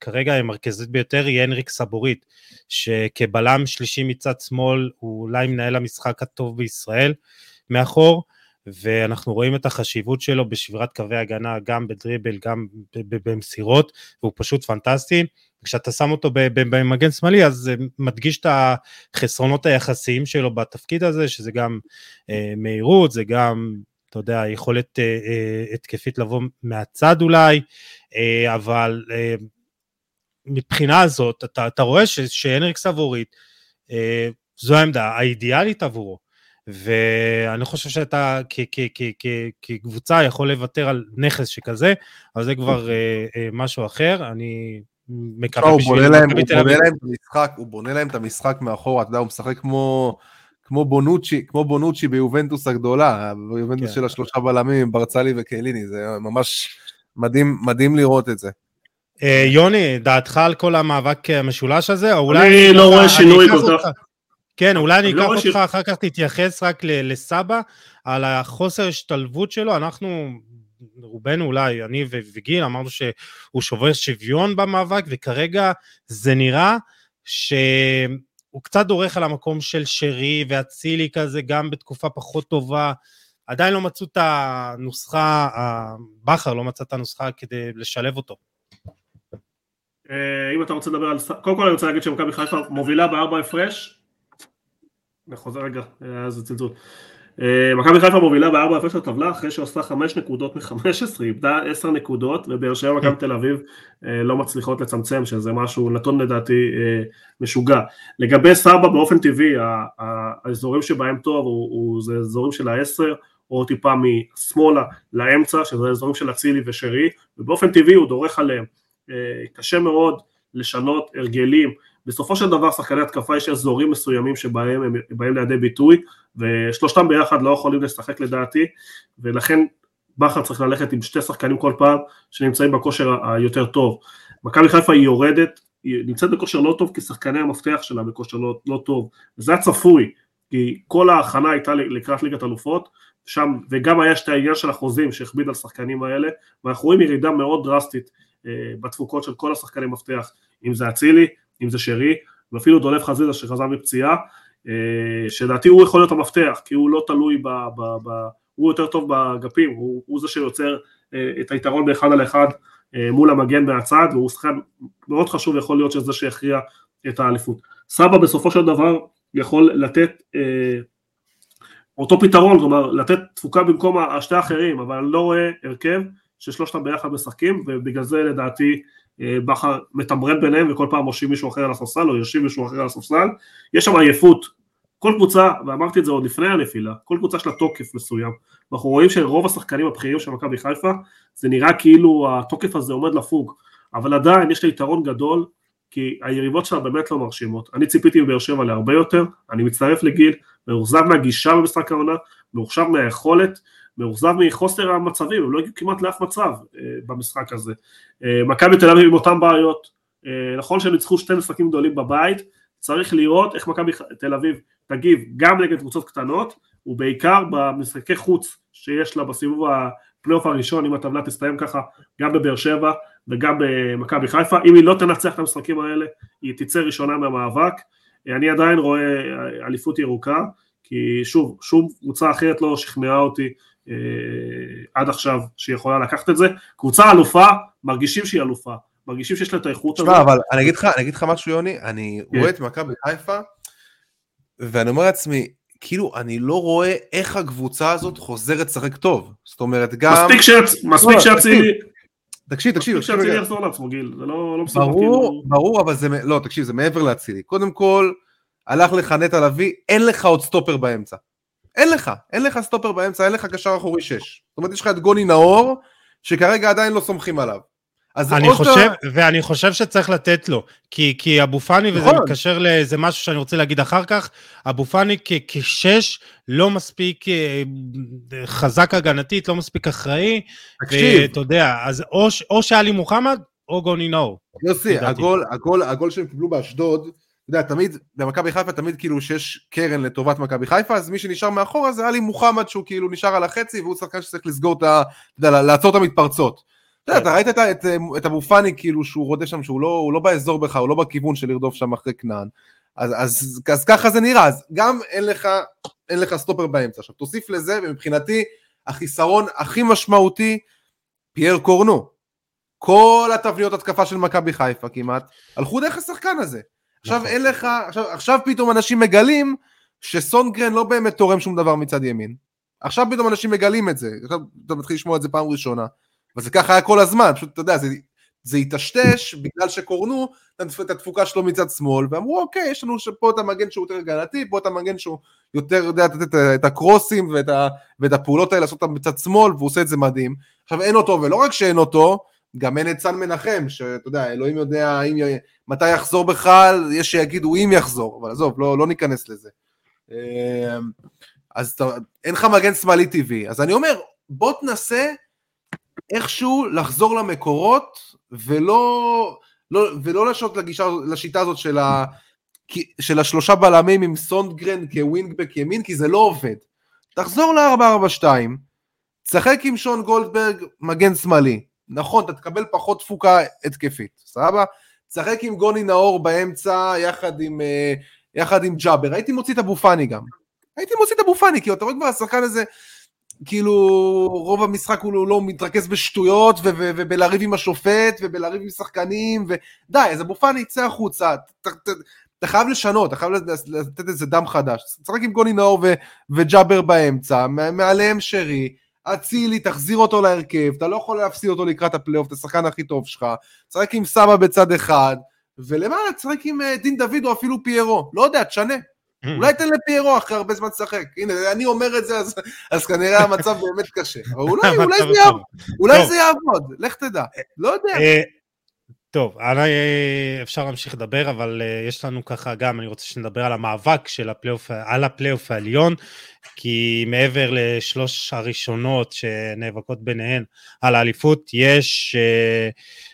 Speaker 1: כרגע המרכזית ביותר היא הנריק סבורית, שכבלם שלישי מצד שמאל הוא אולי מנהל המשחק הטוב בישראל מאחור, ואנחנו רואים את החשיבות שלו בשבירת קווי הגנה, גם בדריבל, גם במסירות, והוא פשוט פנטסטי. כשאתה שם אותו במגן שמאלי, אז זה מדגיש את החסרונות היחסיים שלו בתפקיד הזה, שזה גם אה, מהירות, זה גם, אתה יודע, יכולת אה, אה, התקפית לבוא מהצד אולי, אה, אבל אה, מבחינה הזאת, אתה, אתה רואה ש, שהנריק סבורית, אה, זו העמדה האידיאלית עבורו. ואני חושב שאתה כ, כ, כ, כ, כקבוצה יכול לוותר על נכס שכזה, אבל זה כבר אה, אה, משהו אחר. אני מקווה
Speaker 2: בשביל... הוא בונה להם את המשחק, הוא בונה להם את המשחק מאחורה, אתה יודע, הוא משחק כמו... כמו בונוצ'י, כמו בונוצ'י ביובנטוס הגדולה, ביובנטוס כן. של השלושה בלמים ברצלי וקליני, זה ממש מדהים, מדהים לראות את זה.
Speaker 1: אה, יוני, דעתך על כל המאבק המשולש הזה? או
Speaker 3: אולי אני לא רואה שינוי כל כך.
Speaker 1: כן, אולי אני לא אקח אותך אחר כך תתייחס רק לסבא, על החוסר השתלבות שלו, אנחנו, רובנו אולי, אני וגיל, אמרנו שהוא שובר שוויון במאבק, וכרגע זה נראה שהוא קצת דורך על המקום של שרי ואצילי כזה, גם בתקופה פחות טובה. עדיין לא מצאו את הנוסחה, בכר לא מצא את הנוסחה כדי לשלב אותו.
Speaker 3: אה, אם אתה רוצה לדבר על... קודם כל אני רוצה להגיד שמכבי חיפה מובילה בארבע הפרש. אני חוזר רגע, היה איזה צלצול. אה, מכבי חיפה מובילה בארבע הפרש לטבלה אחרי שעושה חמש נקודות מחמש עשרה, איבדה עשר נקודות ובאר שבע ומכבי תל אביב אה, לא מצליחות לצמצם שזה משהו נתון לדעתי משוגע. לגבי סבא באופן טבעי האזורים שבהם טוב הוא, הוא, זה אזורים של העשר או טיפה משמאלה לאמצע שזה אזורים של אצילי ושרי ובאופן טבעי הוא דורך עליהם אה, קשה מאוד לשנות הרגלים. בסופו של דבר שחקני התקפה יש אזורים מסוימים שבהם הם באים לידי ביטוי ושלושתם ביחד לא יכולים לשחק לדעתי ולכן בכר צריך ללכת עם שתי שחקנים כל פעם שנמצאים בכושר היותר טוב. מכבי חיפה היא יורדת, היא נמצאת בכושר לא טוב כי שחקני המפתח שלה בכושר לא, לא טוב וזה הצפוי כי כל ההכנה הייתה לקראת ליגת אלופות שם וגם היה את העניין של החוזים שהכביד על השחקנים האלה ואנחנו רואים ירידה מאוד דרסטית אה, בתפוקות של כל השחקני מפתח, אם זה אצילי, אם זה שרי, ואפילו דולף חזיזה שחזר מפציעה, אה, שלדעתי הוא יכול להיות המפתח, כי הוא לא תלוי ב... ב, ב הוא יותר טוב באגפים, הוא, הוא זה שיוצר אה, את היתרון באחד על אחד מול המגן מהצד, והוא שחקן מאוד חשוב, יכול להיות שזה שיכריע את האליפות. סבא בסופו של דבר יכול לתת אה, אותו פתרון, כלומר לתת תפוקה במקום השתי האחרים, אבל אני לא רואה הרכב ששלושתם ביחד משחקים, ובגלל זה לדעתי אה, בכר מתמרן ביניהם וכל פעם מושיב מישהו אחר על הספסל או יושב מישהו אחר על הספסל, יש שם עייפות, כל קבוצה, ואמרתי את זה עוד לפני הנפילה, כל קבוצה יש לה תוקף מסוים, ואנחנו רואים שרוב השחקנים הבכירים של מכבי חיפה, זה נראה כאילו התוקף הזה עומד לפוג, אבל עדיין יש לה יתרון גדול, כי היריבות שלה באמת לא מרשימות. אני ציפיתי מבאר שבע להרבה יותר, אני מצטרף לגיל, מאוכזב מהגישה במשחק העונה, מאוכזב מהיכולת, מאוכזב מחוסר המצבים, הם לא הגיעו כמעט לאף מצב אה, במשחק הזה. אה, מכבי תל אביב עם אותן בעיות, אה, נכון שהם ניצחו שתי משחקים גדולים בבית, צריך לראות איך מכבי תל אביב תגיב גם נגד קבוצות קטנות, ובעיקר במשחקי חוץ שיש לה בסיבוב הפלייאוף הראשון, אם הטבלה תסתיים ככה, גם בבאר שבע וגם במכבי חיפה, אם היא לא תנצח את המשחקים האלה, היא תצא ראשונה מהמאבק, אני עדיין רואה אליפות ירוקה, כי שוב, שום קבוצה אחרת לא שכנעה אותי אה, עד עכשיו שהיא יכולה לקחת את זה. קבוצה אלופה, מרגישים שהיא אלופה, מרגישים שיש לה את האיכות
Speaker 2: הזאת. אבל אני אגיד לך, אני אגיד לך משהו יוני, אני כן. רואה את מכבי חיפה, ואני אומר לעצמי, כאילו, אני לא רואה איך הקבוצה הזאת חוזרת לשחק טוב. זאת אומרת, גם...
Speaker 3: מספיק שאצילי...
Speaker 2: תקשיב, תקשיב.
Speaker 3: שאצילי יחזור לעצמו, גיל, זה לא, לא
Speaker 2: מסובך. ברור, כאילו... ברור, אבל זה, לא, תקשיב, זה מעבר לאצילי. קודם כל, הלך לך נטע לביא, אין לך עוד סטופר באמצע. אין לך, אין לך סטופר באמצע, אין לך קשר אחורי שש. זאת אומרת, יש לך את גוני נאור, שכרגע עדיין לא סומכים עליו.
Speaker 1: אני חושב, אתה... ואני חושב שצריך לתת לו, כי, כי אבו פאני, וזה נכון. מתקשר לאיזה משהו שאני רוצה להגיד אחר כך, אבו פאני כשש לא מספיק אה, חזק הגנתית, לא מספיק אחראי, ואתה יודע, אז או, או שאלי מוחמד, או גוני נאור.
Speaker 2: יוסי, הגול, הגול, הגול שהם קיבלו באשדוד, יודע, תמיד, במכבי חיפה תמיד כאילו שיש קרן לטובת מכבי חיפה, אז מי שנשאר מאחורה זה עלי מוחמד שהוא כאילו נשאר על החצי, והוא שחקן שצריך לסגור את ה... יודע, לעצור את המתפרצות. אתה יודע, אתה ראית את, את, את אבו פאני כאילו שהוא רודה שם, שהוא לא, לא באזור בך, הוא לא בכיוון של לרדוף שם אחרי כנען. אז, אז, אז ככה זה נראה, אז גם אין לך, אין לך סטופר באמצע. עכשיו תוסיף לזה, ומבחינתי החיסרון הכי משמעותי, פייר קורנו. כל התבניות התקפה של מכבי חיפה כמעט, הלכו דרך השחקן הזה. עכשיו נכון. אין לך, עכשיו, עכשיו פתאום אנשים מגלים שסונגרן לא באמת תורם שום דבר מצד ימין. עכשיו פתאום אנשים מגלים את זה, עכשיו אתה מתחיל לשמוע את זה פעם ראשונה. אבל זה ככה היה כל הזמן, פשוט אתה יודע, זה, זה היטשטש בגלל שקורנו את התפוקה שלו מצד שמאל, ואמרו אוקיי, יש לנו פה את המגן שהוא יותר הגנתי, פה את המגן שהוא יותר יודע לתת את, את הקרוסים ואת, ה, ואת הפעולות האלה לעשות אותם בצד שמאל, והוא עושה את זה מדהים. עכשיו אין אותו, ולא רק שאין אותו, גם אין את סן מנחם, שאתה יודע, אלוהים יודע אם, מתי יחזור בכלל, יש שיגידו אם יחזור, אבל עזוב, לא, לא ניכנס לזה. אמ, אז אין לך מגן שמאלי טבעי, אז אני אומר, בוא תנסה איכשהו לחזור למקורות ולא, לא, ולא לשוט לגישה, לשיטה הזאת של, ה, של השלושה בלמים עם סונדגרן כווינגבק ימין, כי זה לא עובד. תחזור ל-442, תשחק עם שון גולדברג מגן שמאלי. נכון, אתה תקבל פחות תפוקה התקפית, סבבה? תשחק עם גוני נאור באמצע יחד עם, אה, יחד עם ג'אבר. הייתי מוציא את אבו פאני גם. הייתי מוציא את אבו פאני, כי אתה רואה כבר השחקן הזה, כאילו רוב המשחק הוא לא מתרכז בשטויות ובלריב עם השופט ובלריב עם שחקנים ודי אז אבו פאני יצא החוצה אתה חייב לשנות, אתה חייב לתת איזה דם חדש, תשחק עם גוני נאור וג'אבר באמצע, מעליהם שרי, אצילי, תחזיר אותו להרכב, אתה לא יכול להפסיד אותו לקראת הפלייאוף, אתה השחקן הכי טוב שלך, תשחק עם סבא בצד אחד, ולמעלה תשחק עם אה, דין דוד או אפילו פיירו, לא יודע, תשנה. Mm. אולי תן לפיירו אחרי הרבה זמן לשחק. הנה, אני אומר את זה, אז, אז כנראה המצב באמת קשה. אבל אולי, [LAUGHS] אולי, זה, יעבוד, אולי זה יעבוד, לך תדע. לא יודע. אה,
Speaker 1: טוב, אה, אפשר להמשיך לדבר, אבל יש לנו ככה גם, אני רוצה שנדבר על המאבק של הפלייאוף, על הפלייאוף העליון, כי מעבר לשלוש הראשונות שנאבקות ביניהן על האליפות, יש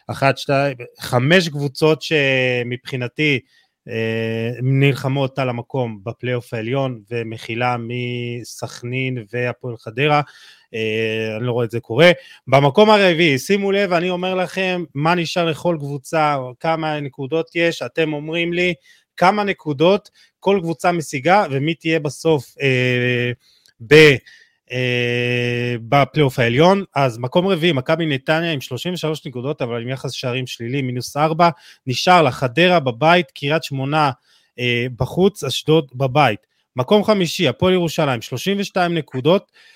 Speaker 1: אחת, שתיים, חמש קבוצות שמבחינתי, אה, נלחמות על המקום בפלייאוף העליון ונתחיל מסכנין והפועל חדרה, אה, אני לא רואה את זה קורה. במקום הרביעי, שימו לב, אני אומר לכם מה נשאר לכל קבוצה, כמה נקודות יש, אתם אומרים לי כמה נקודות כל קבוצה משיגה ומי תהיה בסוף אה, ב... אה, בפלייאוף העליון, אז מקום רביעי, מכבי נתניה עם 33 נקודות, אבל עם יחס שערים שלילי, מינוס 4, נשאר לה חדרה בבית, קריית שמונה אה, בחוץ, אשדוד בבית. מקום חמישי, הפועל ירושלים, 32 נקודות, אה,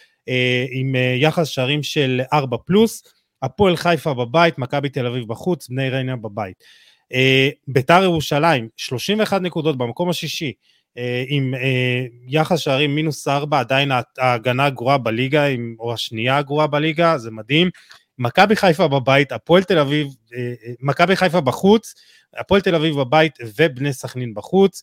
Speaker 1: עם אה, יחס שערים של 4 פלוס, הפועל חיפה בבית, מכבי תל אביב בחוץ, בני ריינה בבית. אה, ביתר ירושלים, 31 נקודות במקום השישי, אה, עם אה, יחס שערים מינוס ארבע, עדיין ההגנה הגרועה בליגה, או השנייה הגרועה בליגה, זה מדהים. מכבי חיפה בבית, הפועל תל אביב, אה, מכבי חיפה בחוץ, הפועל תל אביב בבית ובני סכנין בחוץ.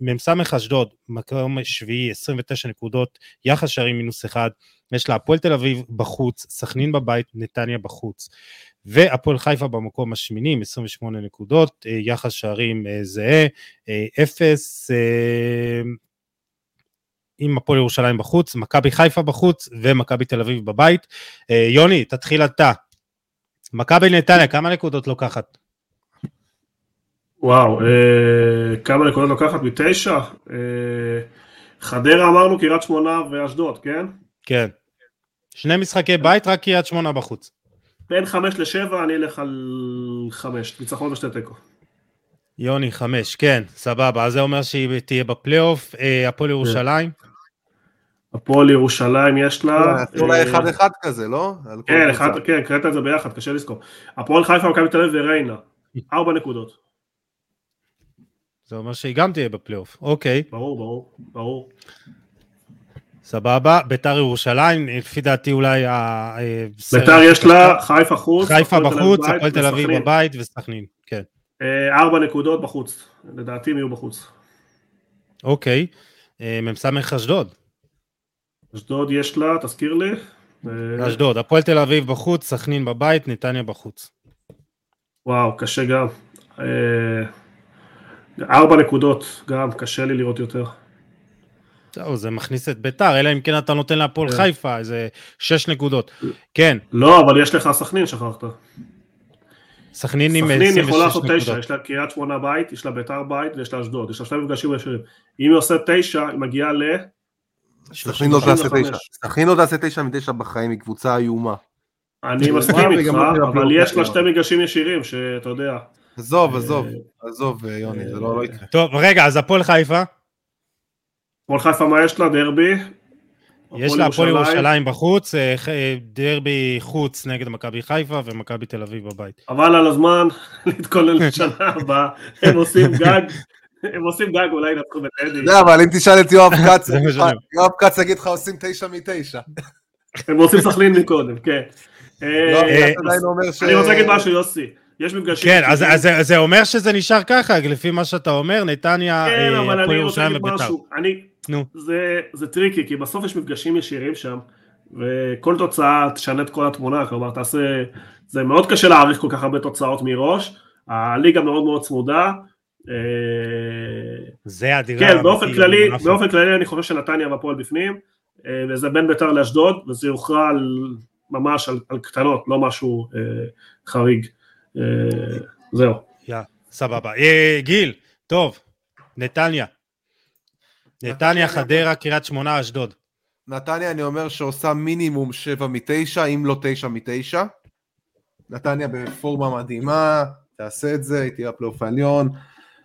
Speaker 1: מ"ס אשדוד, מקום שביעי, 29 נקודות, יחס שערים מינוס אחד, יש לה הפועל תל אביב בחוץ, סכנין בבית, נתניה בחוץ. והפועל חיפה במקום השמיני עם 28 נקודות, אה, יחס שערים אה, זהה, אה, אפס, עם הפועל ירושלים בחוץ, מכבי חיפה בחוץ ומכבי תל אביב בבית. יוני, תתחיל אתה. מכבי נתניה, כמה נקודות לוקחת?
Speaker 3: וואו, אה, כמה נקודות לוקחת מתשע? אה, חדרה אמרנו, קריית שמונה ואשדוד, כן?
Speaker 1: כן. שני משחקי בית, רק קריית שמונה בחוץ.
Speaker 3: בין חמש לשבע, אני אלך על חמש, ניצחון ושתי תיקו.
Speaker 1: יוני, חמש, כן, סבבה. אז זה אומר שהיא תהיה בפלייאוף. אה, הפועל ירושלים?
Speaker 3: הפועל ירושלים יש לה...
Speaker 2: אולי
Speaker 3: אה,
Speaker 2: אחד אחד כזה, לא?
Speaker 3: כן. אחד, כן, קראת את זה ביחד, קשה לזכור. הפועל חיפה, מכבי תל אביב וריינה. ארבע נקודות.
Speaker 1: זה אומר שהיא גם תהיה בפלייאוף. אוקיי,
Speaker 3: ברור, ברור, ברור.
Speaker 1: סבבה. ביתר ירושלים, לפי דעתי אולי ה... אה,
Speaker 3: ביתר יש לה חיפה חוץ.
Speaker 1: חיפה בחוץ, הפועל תל אביב. בבית וסכנין. כן.
Speaker 3: אה, ארבע נקודות בחוץ. לדעתי הם יהיו בחוץ.
Speaker 1: אוקיי. אה, מ"ס אשדוד.
Speaker 3: אשדוד יש לה, תזכיר לי.
Speaker 1: אשדוד. הפועל תל אביב בחוץ, סכנין בבית, נתניה בחוץ.
Speaker 3: וואו, קשה גם. ארבע נקודות, גם קשה לי לראות יותר.
Speaker 1: זהו, זה מכניס את ביתר, אלא אם כן אתה נותן להפועל
Speaker 3: כן.
Speaker 1: חיפה איזה שש נקודות. כן,
Speaker 3: לא, אבל יש לך סכנין, שכחת.
Speaker 1: סכנין עם
Speaker 3: סכנין
Speaker 1: 26
Speaker 3: יכולה לעשות תשע,
Speaker 1: נקודות.
Speaker 3: יש לה קריית שמונה בית, יש לה ביתר בית ויש לה אשדוד. יש לה שני מפגשים ישירים. אם היא עושה תשע, היא מגיעה ל...
Speaker 2: סכנין לא תעשה
Speaker 3: 35.
Speaker 2: תשע. סכנין לא תעשה תשע מתשע בחיים, היא קבוצה איומה.
Speaker 3: אני מסכים איתך,
Speaker 2: לא
Speaker 3: אבל יש לה. שתי מפגשים ישירים, שאתה יודע.
Speaker 2: עזוב,
Speaker 3: אה,
Speaker 2: עזוב, עזוב, יוני, זה לא לא יקרה.
Speaker 1: טוב, רגע, אז הפועל חיפה,
Speaker 3: הפועל חיפה מה יש לה? דרבי.
Speaker 1: יש לה הפועל ירושלים בחוץ, אה, אה, דרבי חוץ נגד מכבי חיפה ומכבי תל אביב בבית.
Speaker 3: אבל על הזמן [LAUGHS] להתכונן לשנה הבאה, הם עושים גג, הם עושים גג, אולי ינצחו בטדי.
Speaker 2: אתה יודע, אבל אם תשאל את יואב [LAUGHS] כץ. יואב כץ יגיד לך עושים תשע מתשע.
Speaker 3: הם רוצים סכנין מקודם, כן. אה,
Speaker 2: לא,
Speaker 1: אה.
Speaker 2: אני
Speaker 3: רוצה להגיד משהו, יוסי. יש מפגשים...
Speaker 1: כן, אז
Speaker 3: ישירים.
Speaker 1: אז זה- אומר שזה נשאר ככה, לפי מה שאתה אומר, נתניה,
Speaker 3: כן,
Speaker 1: אה,
Speaker 3: אבל אני רוצה להגיד. משהו. אני...
Speaker 1: נו.
Speaker 3: זה, זה טריקי, כי בסוף יש מפגשים ישירים שם, וכל תוצאה תשנה את כל התמונה, כלומר תעשה... זה מאוד קשה להעריך כל כך הרבה תוצאות מראש, הליגה מאוד מאוד צמודה. אה,
Speaker 1: זה הדירה
Speaker 3: כן, באופן כללי,
Speaker 1: מונפו.
Speaker 3: באופן כללי אני חושב שנתניה והפועל בפנים, אה, וזה בין ביתר לאשדוד, וזה יוכרע על, ממש על, על קטנות, לא משהו אה, חריג. אה, זהו.
Speaker 1: יא, סבבה. אה, גיל, טוב, נתניה. נתניה, חדרה, קריית שמונה, אשדוד.
Speaker 2: נתניה אני אומר שעושה מינימום שבע מתשע, אם לא תשע מתשע. נתניה בפורמה מדהימה, תעשה את זה, היא תהיה בפלייאוף העליון.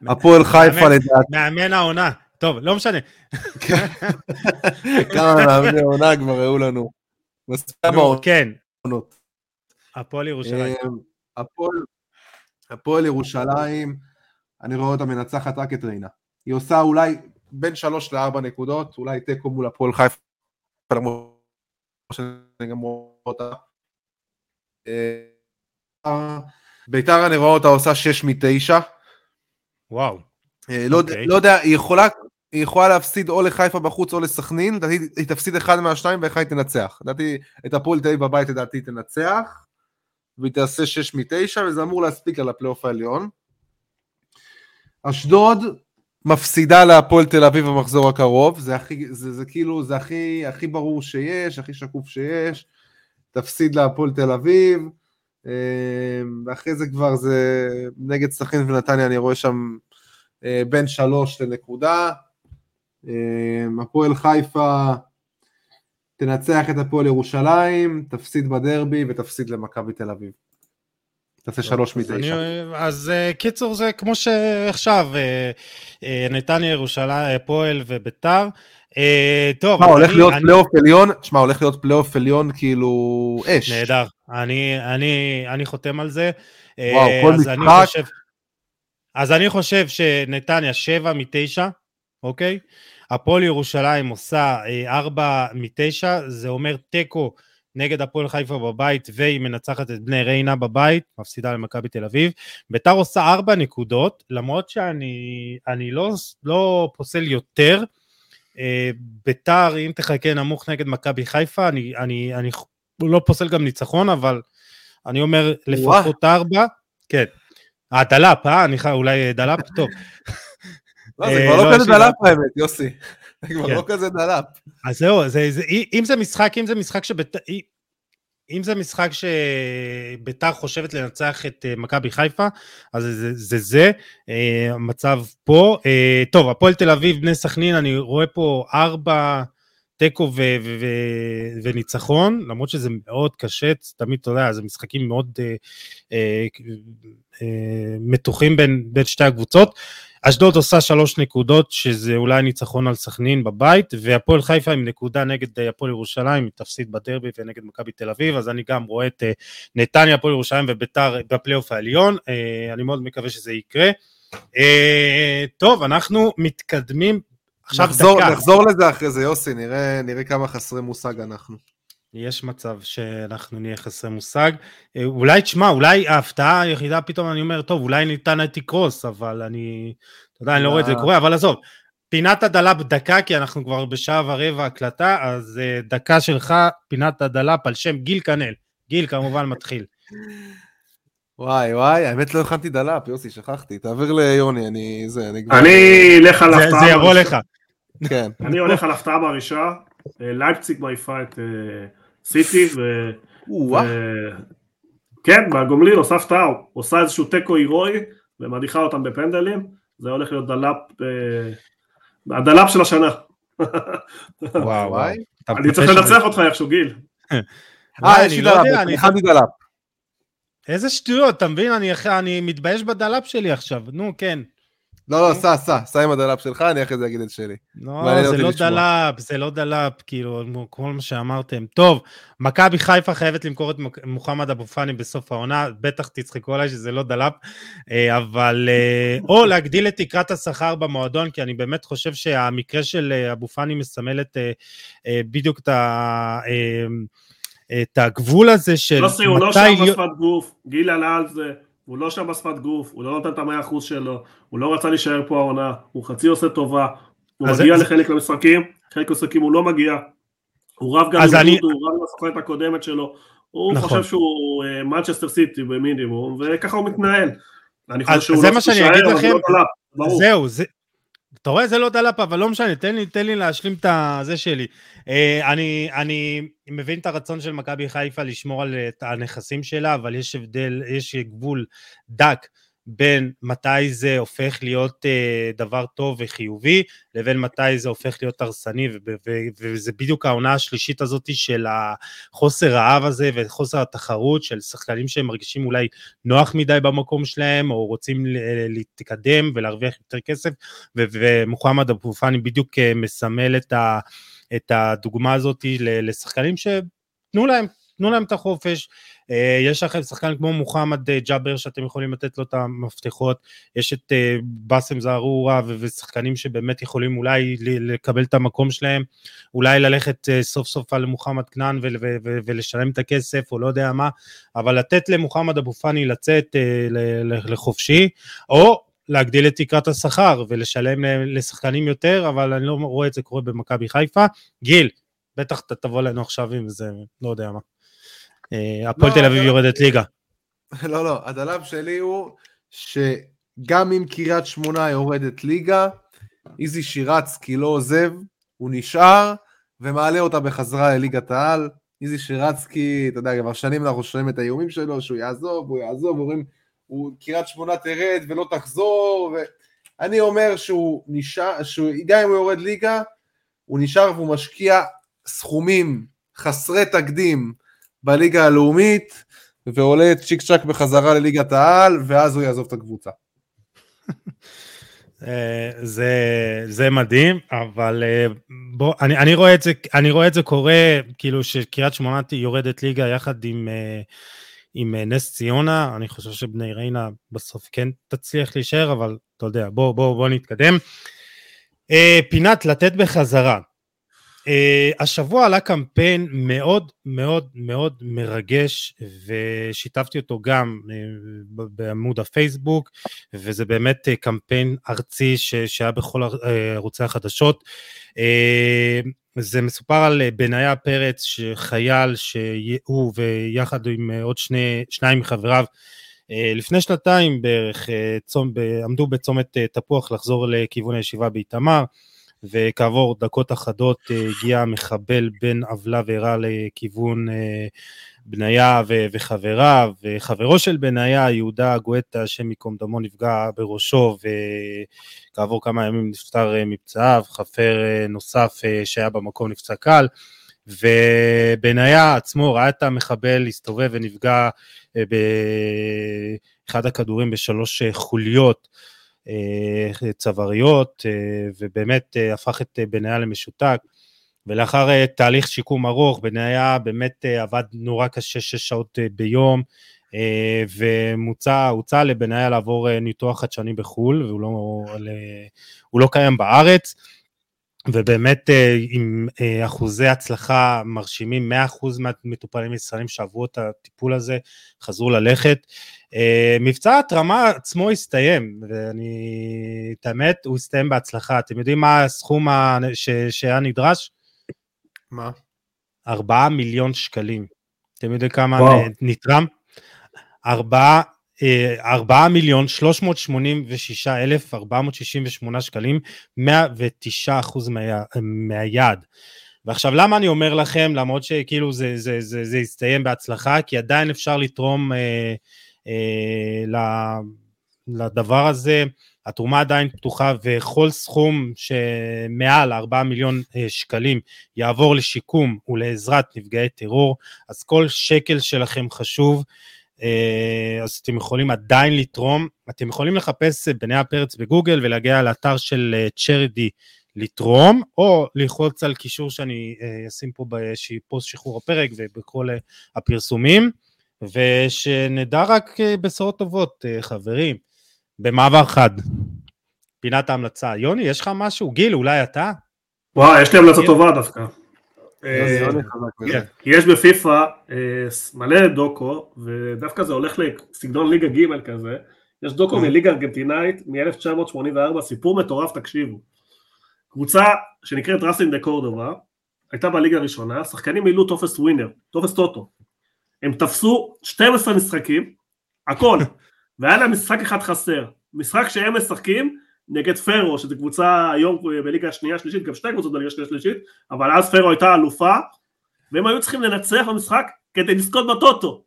Speaker 2: הפועל חיפה לדעתי,
Speaker 1: מאמן העונה. טוב, לא משנה. [LAUGHS]
Speaker 2: כמה מאמני עונה כבר ראו לנו.
Speaker 1: כן, הפועל ירושלים.
Speaker 2: הפועל- הפועל ירושלים, אני רואה אותה מנצחת רק את ריינה. היא עושה אולי בין שלוש לארבע נקודות, אולי תיקו מול הפועל חיפה, למרות שאני גם רואה אותה. אה, ביתר אני רואה אותה עושה שש מתשע.
Speaker 1: וואו.
Speaker 2: אה, לא יודע-
Speaker 1: אוקיי.
Speaker 2: לא יודע, היא יכולה... היא יכולה להפסיד או לחיפה בחוץ או לסכנין, לדעתי היא תפסיד אחד מהשניים ואחד היא תנצח. לדעתי את הפועל תל אביב בבית לדעתי תנצח, והיא תעשה 6 מ-9 וזה אמור להספיק לה לפלייאוף העליון. אשדוד מפסידה להפועל תל אביב במחזור הקרוב, זה, הכי, זה, זה כאילו, זה הכי, הכי ברור שיש, הכי שקוף שיש, תפסיד להפועל תל אביב, אה, ואחרי זה כבר זה נגד סכנין ונתניה, אני רואה שם אה, בין שלוש לנקודה. אה, הפועל חיפה תנצח את הפועל ירושלים, תפסיד בדרבי ותפסיד למכבי תל אביב. תעשה שלוש מתשע.
Speaker 1: אז אה, קיצור זה כמו שעכשיו, אה, אה, נתניה, ירושלים, הפועל וביתר. טוב,
Speaker 2: מה, הולך להיות פלייאוף עליון? שמע, הולך להיות פלייאוף עליון כאילו אש.
Speaker 1: נהדר, אני, חותם על זה.
Speaker 2: וואו, כל משחק.
Speaker 1: אז אני חושב שנתניה 7 מ-9, אוקיי? הפועל ירושלים עושה 4 מ-9, זה אומר תיקו נגד הפועל חיפה בבית, והיא מנצחת את בני ריינה בבית, מפסידה למכבי תל אביב. ביתר עושה 4 נקודות, למרות שאני אני לא, לא פוסל יותר. אה, ביתר, אם תחכה נמוך נגד מכבי חיפה, אני, אני, אני לא פוסל גם ניצחון, אבל אני אומר לפחות ארבע. כן. אה, דלאפ, אה? אני חי... אולי דלאפ? טוב. [LAUGHS]
Speaker 2: לא, זה
Speaker 1: אה,
Speaker 2: כבר
Speaker 1: לא,
Speaker 2: לא כזה דלאפ האמת, יוסי. זה כבר
Speaker 1: כן.
Speaker 2: לא כזה דלאפ.
Speaker 1: אז זהו, זה, זה, אם זה משחק, אם זה משחק שבית... אם זה משחק שביתר חושבת לנצח את אה, מכבי חיפה, אז זה זה, זה אה, המצב פה. טוב, הפועל תל אביב, בני סכנין, אני רואה פה ארבע תיקו ו- ו- ו- וניצחון, למרות שזה מאוד קשה, תמיד, אתה יודע, זה משחקים מאוד אה, אה, אה, מתוחים בין, בין שתי הקבוצות. אשדוד עושה שלוש נקודות, שזה אולי ניצחון על סכנין בבית, והפועל חיפה עם נקודה נגד אה, הפועל ירושלים, תפסיד בדרבי ונגד מכבי תל אביב, אז אני גם רואה את אה, נתניה, הפועל ירושלים וביתר בפלייאוף העליון, אה, אני מאוד מקווה שזה יקרה. טוב, אנחנו מתקדמים עכשיו
Speaker 2: נחזור, דקה. נחזור לזה אחרי זה, יוסי, נראה, נראה כמה חסרי מושג אנחנו.
Speaker 1: יש מצב שאנחנו נהיה חסרי מושג. אה, אולי, תשמע, אולי ההפתעה היחידה פתאום, אני אומר, טוב, אולי ניתן את תקרוס, אבל אני, אתה יודע, אני לא רואה את זה קורה, אבל עזוב. פינת הדלאפ דקה, כי אנחנו כבר בשעה ורבע הקלטה, אז אה, דקה שלך, פינת הדלאפ על שם גיל כנל. גיל כמובן מתחיל. [LAUGHS]
Speaker 2: וואי וואי, האמת לא הכנתי דלאפ, יוסי, שכחתי. תעביר ליוני, אני... זה,
Speaker 3: אני כבר... אני אלך על הפתעה.
Speaker 1: זה יבוא לך.
Speaker 2: כן.
Speaker 3: אני הולך על הפתעה בראשה. לייפציג מעיפה את סיטי, ו... ו... כן, בגומלין עושה הפתעה, עושה איזשהו תיקו הירואי ומדיחה אותם בפנדלים, זה הולך להיות דלאפ, אה, הדלאפ של השנה. [LAUGHS]
Speaker 1: וואו וואי.
Speaker 3: אני צריך לנצח אותך איכשהו, גיל.
Speaker 2: אה, יש לי דלאפ, אני הכנתי דלאפ.
Speaker 1: איזה שטויות, אתה מבין? אני מתבייש בדלאפ שלי עכשיו, נו, כן.
Speaker 2: לא, לא, סע, סע, סע עם הדלאפ שלך, אני אחרי זה אגיד את שלי.
Speaker 1: לא, זה לא דלאפ, זה לא דלאפ, כאילו, כל מה שאמרתם. טוב, מכבי חיפה חייבת למכור את מוחמד אבו פאני בסוף העונה, בטח תצחקו עליי שזה לא דלאפ, אה, אבל... אה, או להגדיל את תקרת השכר במועדון, כי אני באמת חושב שהמקרה של אה, אבו פאני מסמל את בדיוק את ה... את הגבול הזה של
Speaker 3: לא מתי... הוא לא שם בשפת גוף, גיל עלה על זה. הוא לא שם בשפת גוף, הוא לא נותן את המאה אחוז שלו, הוא לא רצה להישאר פה העונה, הוא חצי עושה טובה, הוא מגיע זה... לחלק מהמשחקים, חלק מהמשחקים הוא לא מגיע, הוא רב גם עם אני... הוא רב עם הסוכנת הקודמת שלו, הוא נכון. חושב שהוא מנצ'סטר אה, סיטי במינימום, וככה הוא מתנהל. אני חושב שהוא
Speaker 1: לא צריך להישאר, אבל הוא לא דלאפ, זהו, זה, אתה רואה, זה לא דלאפ, אבל לא משנה, תן לי, תן לי להשלים את הזה שלי. Uh, אני, אני מבין את הרצון של מכבי חיפה לשמור על הנכסים שלה, אבל יש הבדל, יש גבול דק בין מתי זה הופך להיות uh, דבר טוב וחיובי, לבין מתי זה הופך להיות הרסני, וזה בדיוק העונה השלישית הזאת של החוסר האב הזה וחוסר התחרות של שחקנים שהם מרגישים אולי נוח מדי במקום שלהם, או רוצים להתקדם ולהרוויח יותר כסף, ומוחמד אבו פאני בדיוק אה, מסמל את ה... את הדוגמה הזאת לשחקנים שתנו להם, תנו להם את החופש, אה, יש לכם שחקן כמו מוחמד אה, ג'אבר שאתם יכולים לתת לו את המפתחות, יש את אה, באסם זערורה ושחקנים שבאמת יכולים אולי לקבל את המקום שלהם, אולי ללכת סוף סוף על מוחמד כנען ולשלם את הכסף או לא יודע מה, אבל לתת למוחמד אבו פאני לצאת לחופשי, או להגדיל את תקרת השכר ולשלם לשחקנים יותר, אבל אני לא רואה את זה קורה במכבי חיפה. גיל, בטח אתה תבוא אלינו עכשיו עם זה, לא יודע מה. אה, הפועל לא, תל אביב יורדת ליגה. [LAUGHS]
Speaker 2: לא, לא, הדלב שלי הוא שגם אם קריית שמונה יורדת ליגה, איזי שירצקי לא עוזב, הוא נשאר ומעלה אותה בחזרה לליגת העל. איזי שירצקי, אתה יודע, כבר שנים אנחנו שומעים את האיומים שלו, שהוא יעזוב, הוא יעזוב, אומרים, קריית שמונה תרד ולא תחזור, ואני אומר שהוא נשאר, שהוא, גם אם הוא יורד ליגה, הוא נשאר והוא משקיע סכומים חסרי תקדים בליגה הלאומית, ועולה צ'יק צ'אק בחזרה לליגת העל, ואז הוא יעזוב את הקבוצה. [LAUGHS]
Speaker 1: אה, זה, זה מדהים, אבל אה, בוא, אני, אני, רואה את זה, אני רואה את זה קורה, כאילו שקריית שמונה יורדת ליגה יחד עם, אה, עם נס ציונה, אני חושב שבני ריינה בסוף כן תצליח להישאר, אבל אתה יודע, בוא, בוא, בוא נתקדם. פינת לתת בחזרה. Uh, השבוע עלה קמפיין מאוד מאוד מאוד מרגש ושיתפתי אותו גם uh, בעמוד הפייסבוק וזה באמת uh, קמפיין ארצי ש, שהיה בכל ערוצי החדשות. Uh, זה מסופר על בניה פרץ שחייל שהוא ויחד עם עוד שני, שניים מחבריו uh, לפני שנתיים בערך uh, צום, עמדו בצומת uh, תפוח לחזור לכיוון הישיבה באיתמר וכעבור דקות אחדות הגיע מחבל בין עוולה ואירה לכיוון בניה ו- וחבריו, וחברו של בניה, יהודה גואטה, השם ייקום דמו, נפגע בראשו וכעבור כמה ימים נפטר מפצעיו, חפר נוסף שהיה במקום נפצע קל. ובניה עצמו ראה את המחבל להסתובב ונפגע אה, באחד הכדורים בשלוש אה, חוליות אה, צוואריות, ובאמת הפך את בניה למשותק. ולאחר תהליך שיקום ארוך, בניה באמת עבד נורא קשה שש שעות ביום, ומוצע, הוצע לבניה לעבור ניתוח חדשני בחו"ל, והוא לא, לא קיים בארץ. ובאמת אה, עם אה, אחוזי הצלחה מרשימים, 100% מהמטופלים הישראלים שעברו את הטיפול הזה חזרו ללכת. אה, מבצע התרמה עצמו הסתיים, ואני, את האמת, הוא הסתיים בהצלחה. אתם יודעים מה הסכום שהיה נדרש?
Speaker 2: מה?
Speaker 1: 4 מיליון שקלים. אתם יודעים כמה וואו. נתרם? 4 4 מיליון 386 אלף 468 שקלים, 109 אחוז מה, מהיעד. ועכשיו למה אני אומר לכם, למרות שכאילו זה, זה, זה, זה הסתיים בהצלחה, כי עדיין אפשר לתרום אה, אה, לדבר הזה, התרומה עדיין פתוחה וכל סכום שמעל 4 מיליון אה, שקלים יעבור לשיקום ולעזרת נפגעי טרור, אז כל שקל שלכם חשוב. אה, אז אתם יכולים עדיין לתרום, אתם יכולים לחפש בני הפרץ בגוגל ולהגיע לאתר של צ'רידי אה, לתרום, או ללחוץ על קישור שאני אה, אשים פה בפוסט שחרור הפרק ובכל הפרסומים, ושנדע רק בשורות טובות, חברים. במעבר חד, פינת ההמלצה. יוני, יש לך משהו? גיל, אולי אתה?
Speaker 3: וואי, יש לי המלצה טובה דווקא. אה, כן. יש בפיפא אה, מלא דוקו, ודווקא זה הולך לסגנון ליגה ג' כזה, יש דוקו אוקיי. מליגה ארגנטינאית מ-1984, סיפור מטורף, תקשיבו. קבוצה שנקראת ראסין דה קורדובה, הייתה בליגה הראשונה, שחקנים מילאו טופס ווינר, טופס טוטו. הם תפסו 12 משחקים, הכל, [LAUGHS] והיה להם משחק אחד חסר. משחק שהם משחקים, נגד פרו, שזו קבוצה היום בליגה השנייה שלישית, גם שתי קבוצות בליגה השנייה שלישית, אבל אז פרו הייתה אלופה, והם היו צריכים לנצח במשחק כדי לזכות בטוטו.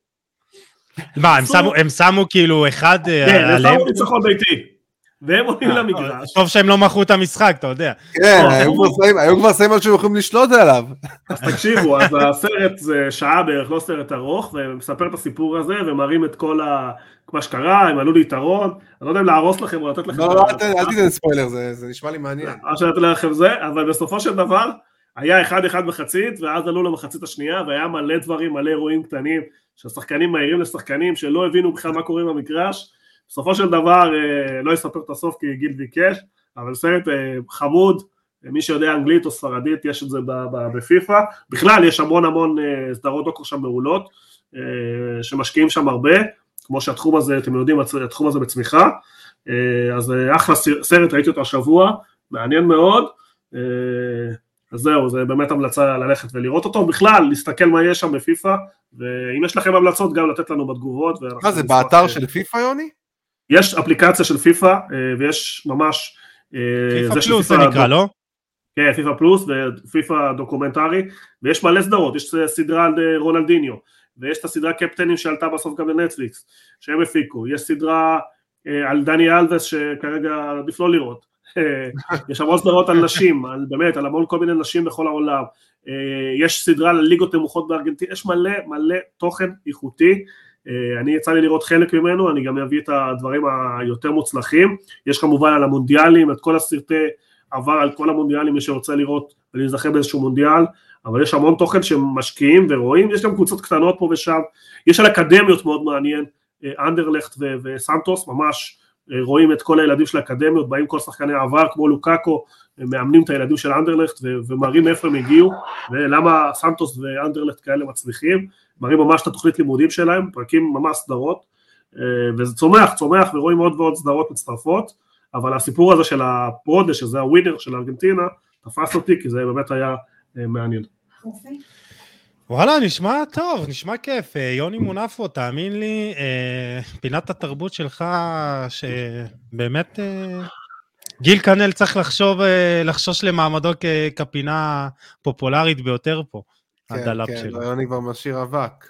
Speaker 1: מה, הם שמו, כאילו אחד
Speaker 3: אה, כן, הם שמו ניצחון ביתי. והם עולים אה, למגרש.
Speaker 1: טוב שהם לא מכרו את המשחק, אתה יודע.
Speaker 2: כן, היו כבר שמים משהו יכולים לשלוט עליו.
Speaker 3: אז תקשיבו, אז הסרט זה שעה בערך, לא סרט ארוך, ומספר את הסיפור הזה, ומראים את כל ה... מה שקרה, הם עלו ליתרון, אני לא יודע אם להרוס לכם או לתת לכם...
Speaker 2: לא, לא, אל תיתן ספוילר, זה נשמע לי מעניין.
Speaker 3: אל תתן לכם זה, אבל בסופו של דבר, היה אחד אחד מחצית, ואז עלו למחצית השנייה, והיה מלא דברים, מלא אירועים קטנים, שהשחקנים מהירים לשחקנים שלא הבינו בכלל מה קורה במגרש, בסופו של דבר, אה, לא אספר את הסוף כי גיל ביקש, אבל סרט אה, חמוד, מי שיודע אנגלית או ספרדית יש את זה בפיפא, בכלל יש המון המון אה, סדרות דוקו שם מעולות, שמשקיעים שם הרבה, כמו שהתחום הזה, אתם יודעים, התחום הזה בצמיחה, אז אחלה סרט, ראיתי אותו השבוע, מעניין מאוד, אז זהו, זה באמת המלצה ללכת ולראות אותו, בכלל, להסתכל מה יש שם בפיפא, ואם יש לכם המלצות גם לתת לנו בתגובות.
Speaker 2: מה זה, באתר של פיפא יוני?
Speaker 3: יש אפליקציה של פיפא אה, ויש ממש...
Speaker 1: אה, פיפא פלוס זה נקרא, לא?
Speaker 3: כן, פיפא פלוס ופיפא דוקומנטרי ויש מלא סדרות, יש סדרה על אה, רונלדיניו ויש את הסדרה קפטנים שעלתה בסוף גם לנטפליקס שהם הפיקו, יש סדרה על דני אלווס שכרגע עדיף לא לראות, [LAUGHS] יש המון סדרות על נשים, על, באמת, על המון כל מיני נשים בכל העולם, יש סדרה על ליגות נמוכות בארגנטינה, יש מלא מלא תוכן איכותי אני יצא לי לראות חלק ממנו, אני גם אביא את הדברים היותר מוצלחים, יש כמובן על המונדיאלים, את כל הסרטי עבר על כל המונדיאלים, מי שרוצה לראות ולהיזכר באיזשהו מונדיאל, אבל יש המון תוכן שמשקיעים ורואים, יש גם קבוצות קטנות פה ושם, יש על אקדמיות מאוד מעניין, אה, אנדרלכט וסנטוס, ממש אה, רואים את כל הילדים של האקדמיות, באים כל שחקני העבר כמו לוקאקו, מאמנים את הילדים של אנדרלכט ומראים מאיפה הם הגיעו ולמה סנטוס ואנדרלכט כאלה מצליחים, מראים ממש את התוכנית לימודים שלהם, פרקים ממש סדרות, אה, וזה צומח, צומח, ורואים עוד ועוד סדרות מצטרפות, אבל הסיפור הזה של הפרודה, שזה הווינר של ארגנטינה, תפס אותי, כי זה באמת היה אה, מעניין.
Speaker 1: וואלה, נשמע טוב, נשמע כיף. אה, יוני מונפו, תאמין לי, פינת התרבות שלך, שבאמת גיל כנל צריך לחשוב, לחשוש למעמדו כפינה פופולרית ביותר פה.
Speaker 2: כן, כן, שלו. יוני כבר משאיר אבק.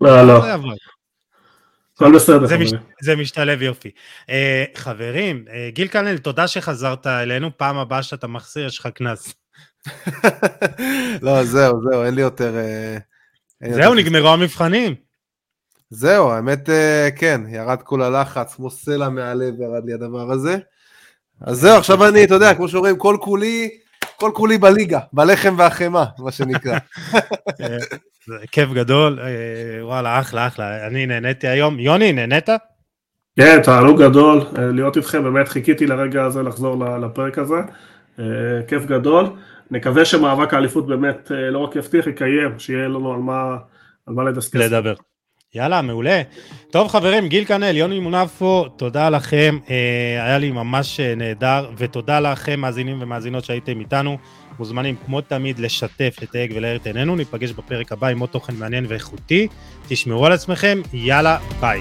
Speaker 3: לא, לא. הכל בסדר.
Speaker 1: זה, מש, זה משתלב יופי. Uh, חברים, uh, גיל כנל, תודה שחזרת אלינו, פעם הבאה שאתה מחסיר יש לך קנס. [LAUGHS]
Speaker 2: לא, זהו, זהו, אין לי יותר...
Speaker 1: אין זהו, יותר נגמרו המבחנים.
Speaker 2: זהו, האמת, uh, כן, ירד כל הלחץ, כמו סלע מהלב ירד לי הדבר הזה. אז זהו, עכשיו אני, אתה יודע, כמו שאומרים, כל כולי, כל כולי בליגה, בלחם והחמאה, מה שנקרא. [LAUGHS]
Speaker 1: זה כיף גדול, אה, וואלה, אחלה, אחלה, אני נהניתי היום. יוני, נהנית?
Speaker 3: כן, תענוג גדול, אה, להיות איתכם, באמת חיכיתי לרגע הזה לחזור לפרק הזה, אה, כיף גדול. נקווה שמאבק האליפות באמת לא רק יבטיח, יקיים, שיהיה לנו על מה, על מה לדסקס.
Speaker 1: לדבר. יאללה, מעולה. טוב חברים, גיל כנל, יוני מונפו, תודה לכם, היה לי ממש נהדר, ותודה לכם מאזינים ומאזינות שהייתם איתנו. מוזמנים כמו תמיד לשתף, לתייג ולהאיר את עינינו, ניפגש בפרק הבא עם עוד תוכן מעניין ואיכותי. תשמרו על עצמכם, יאללה, ביי.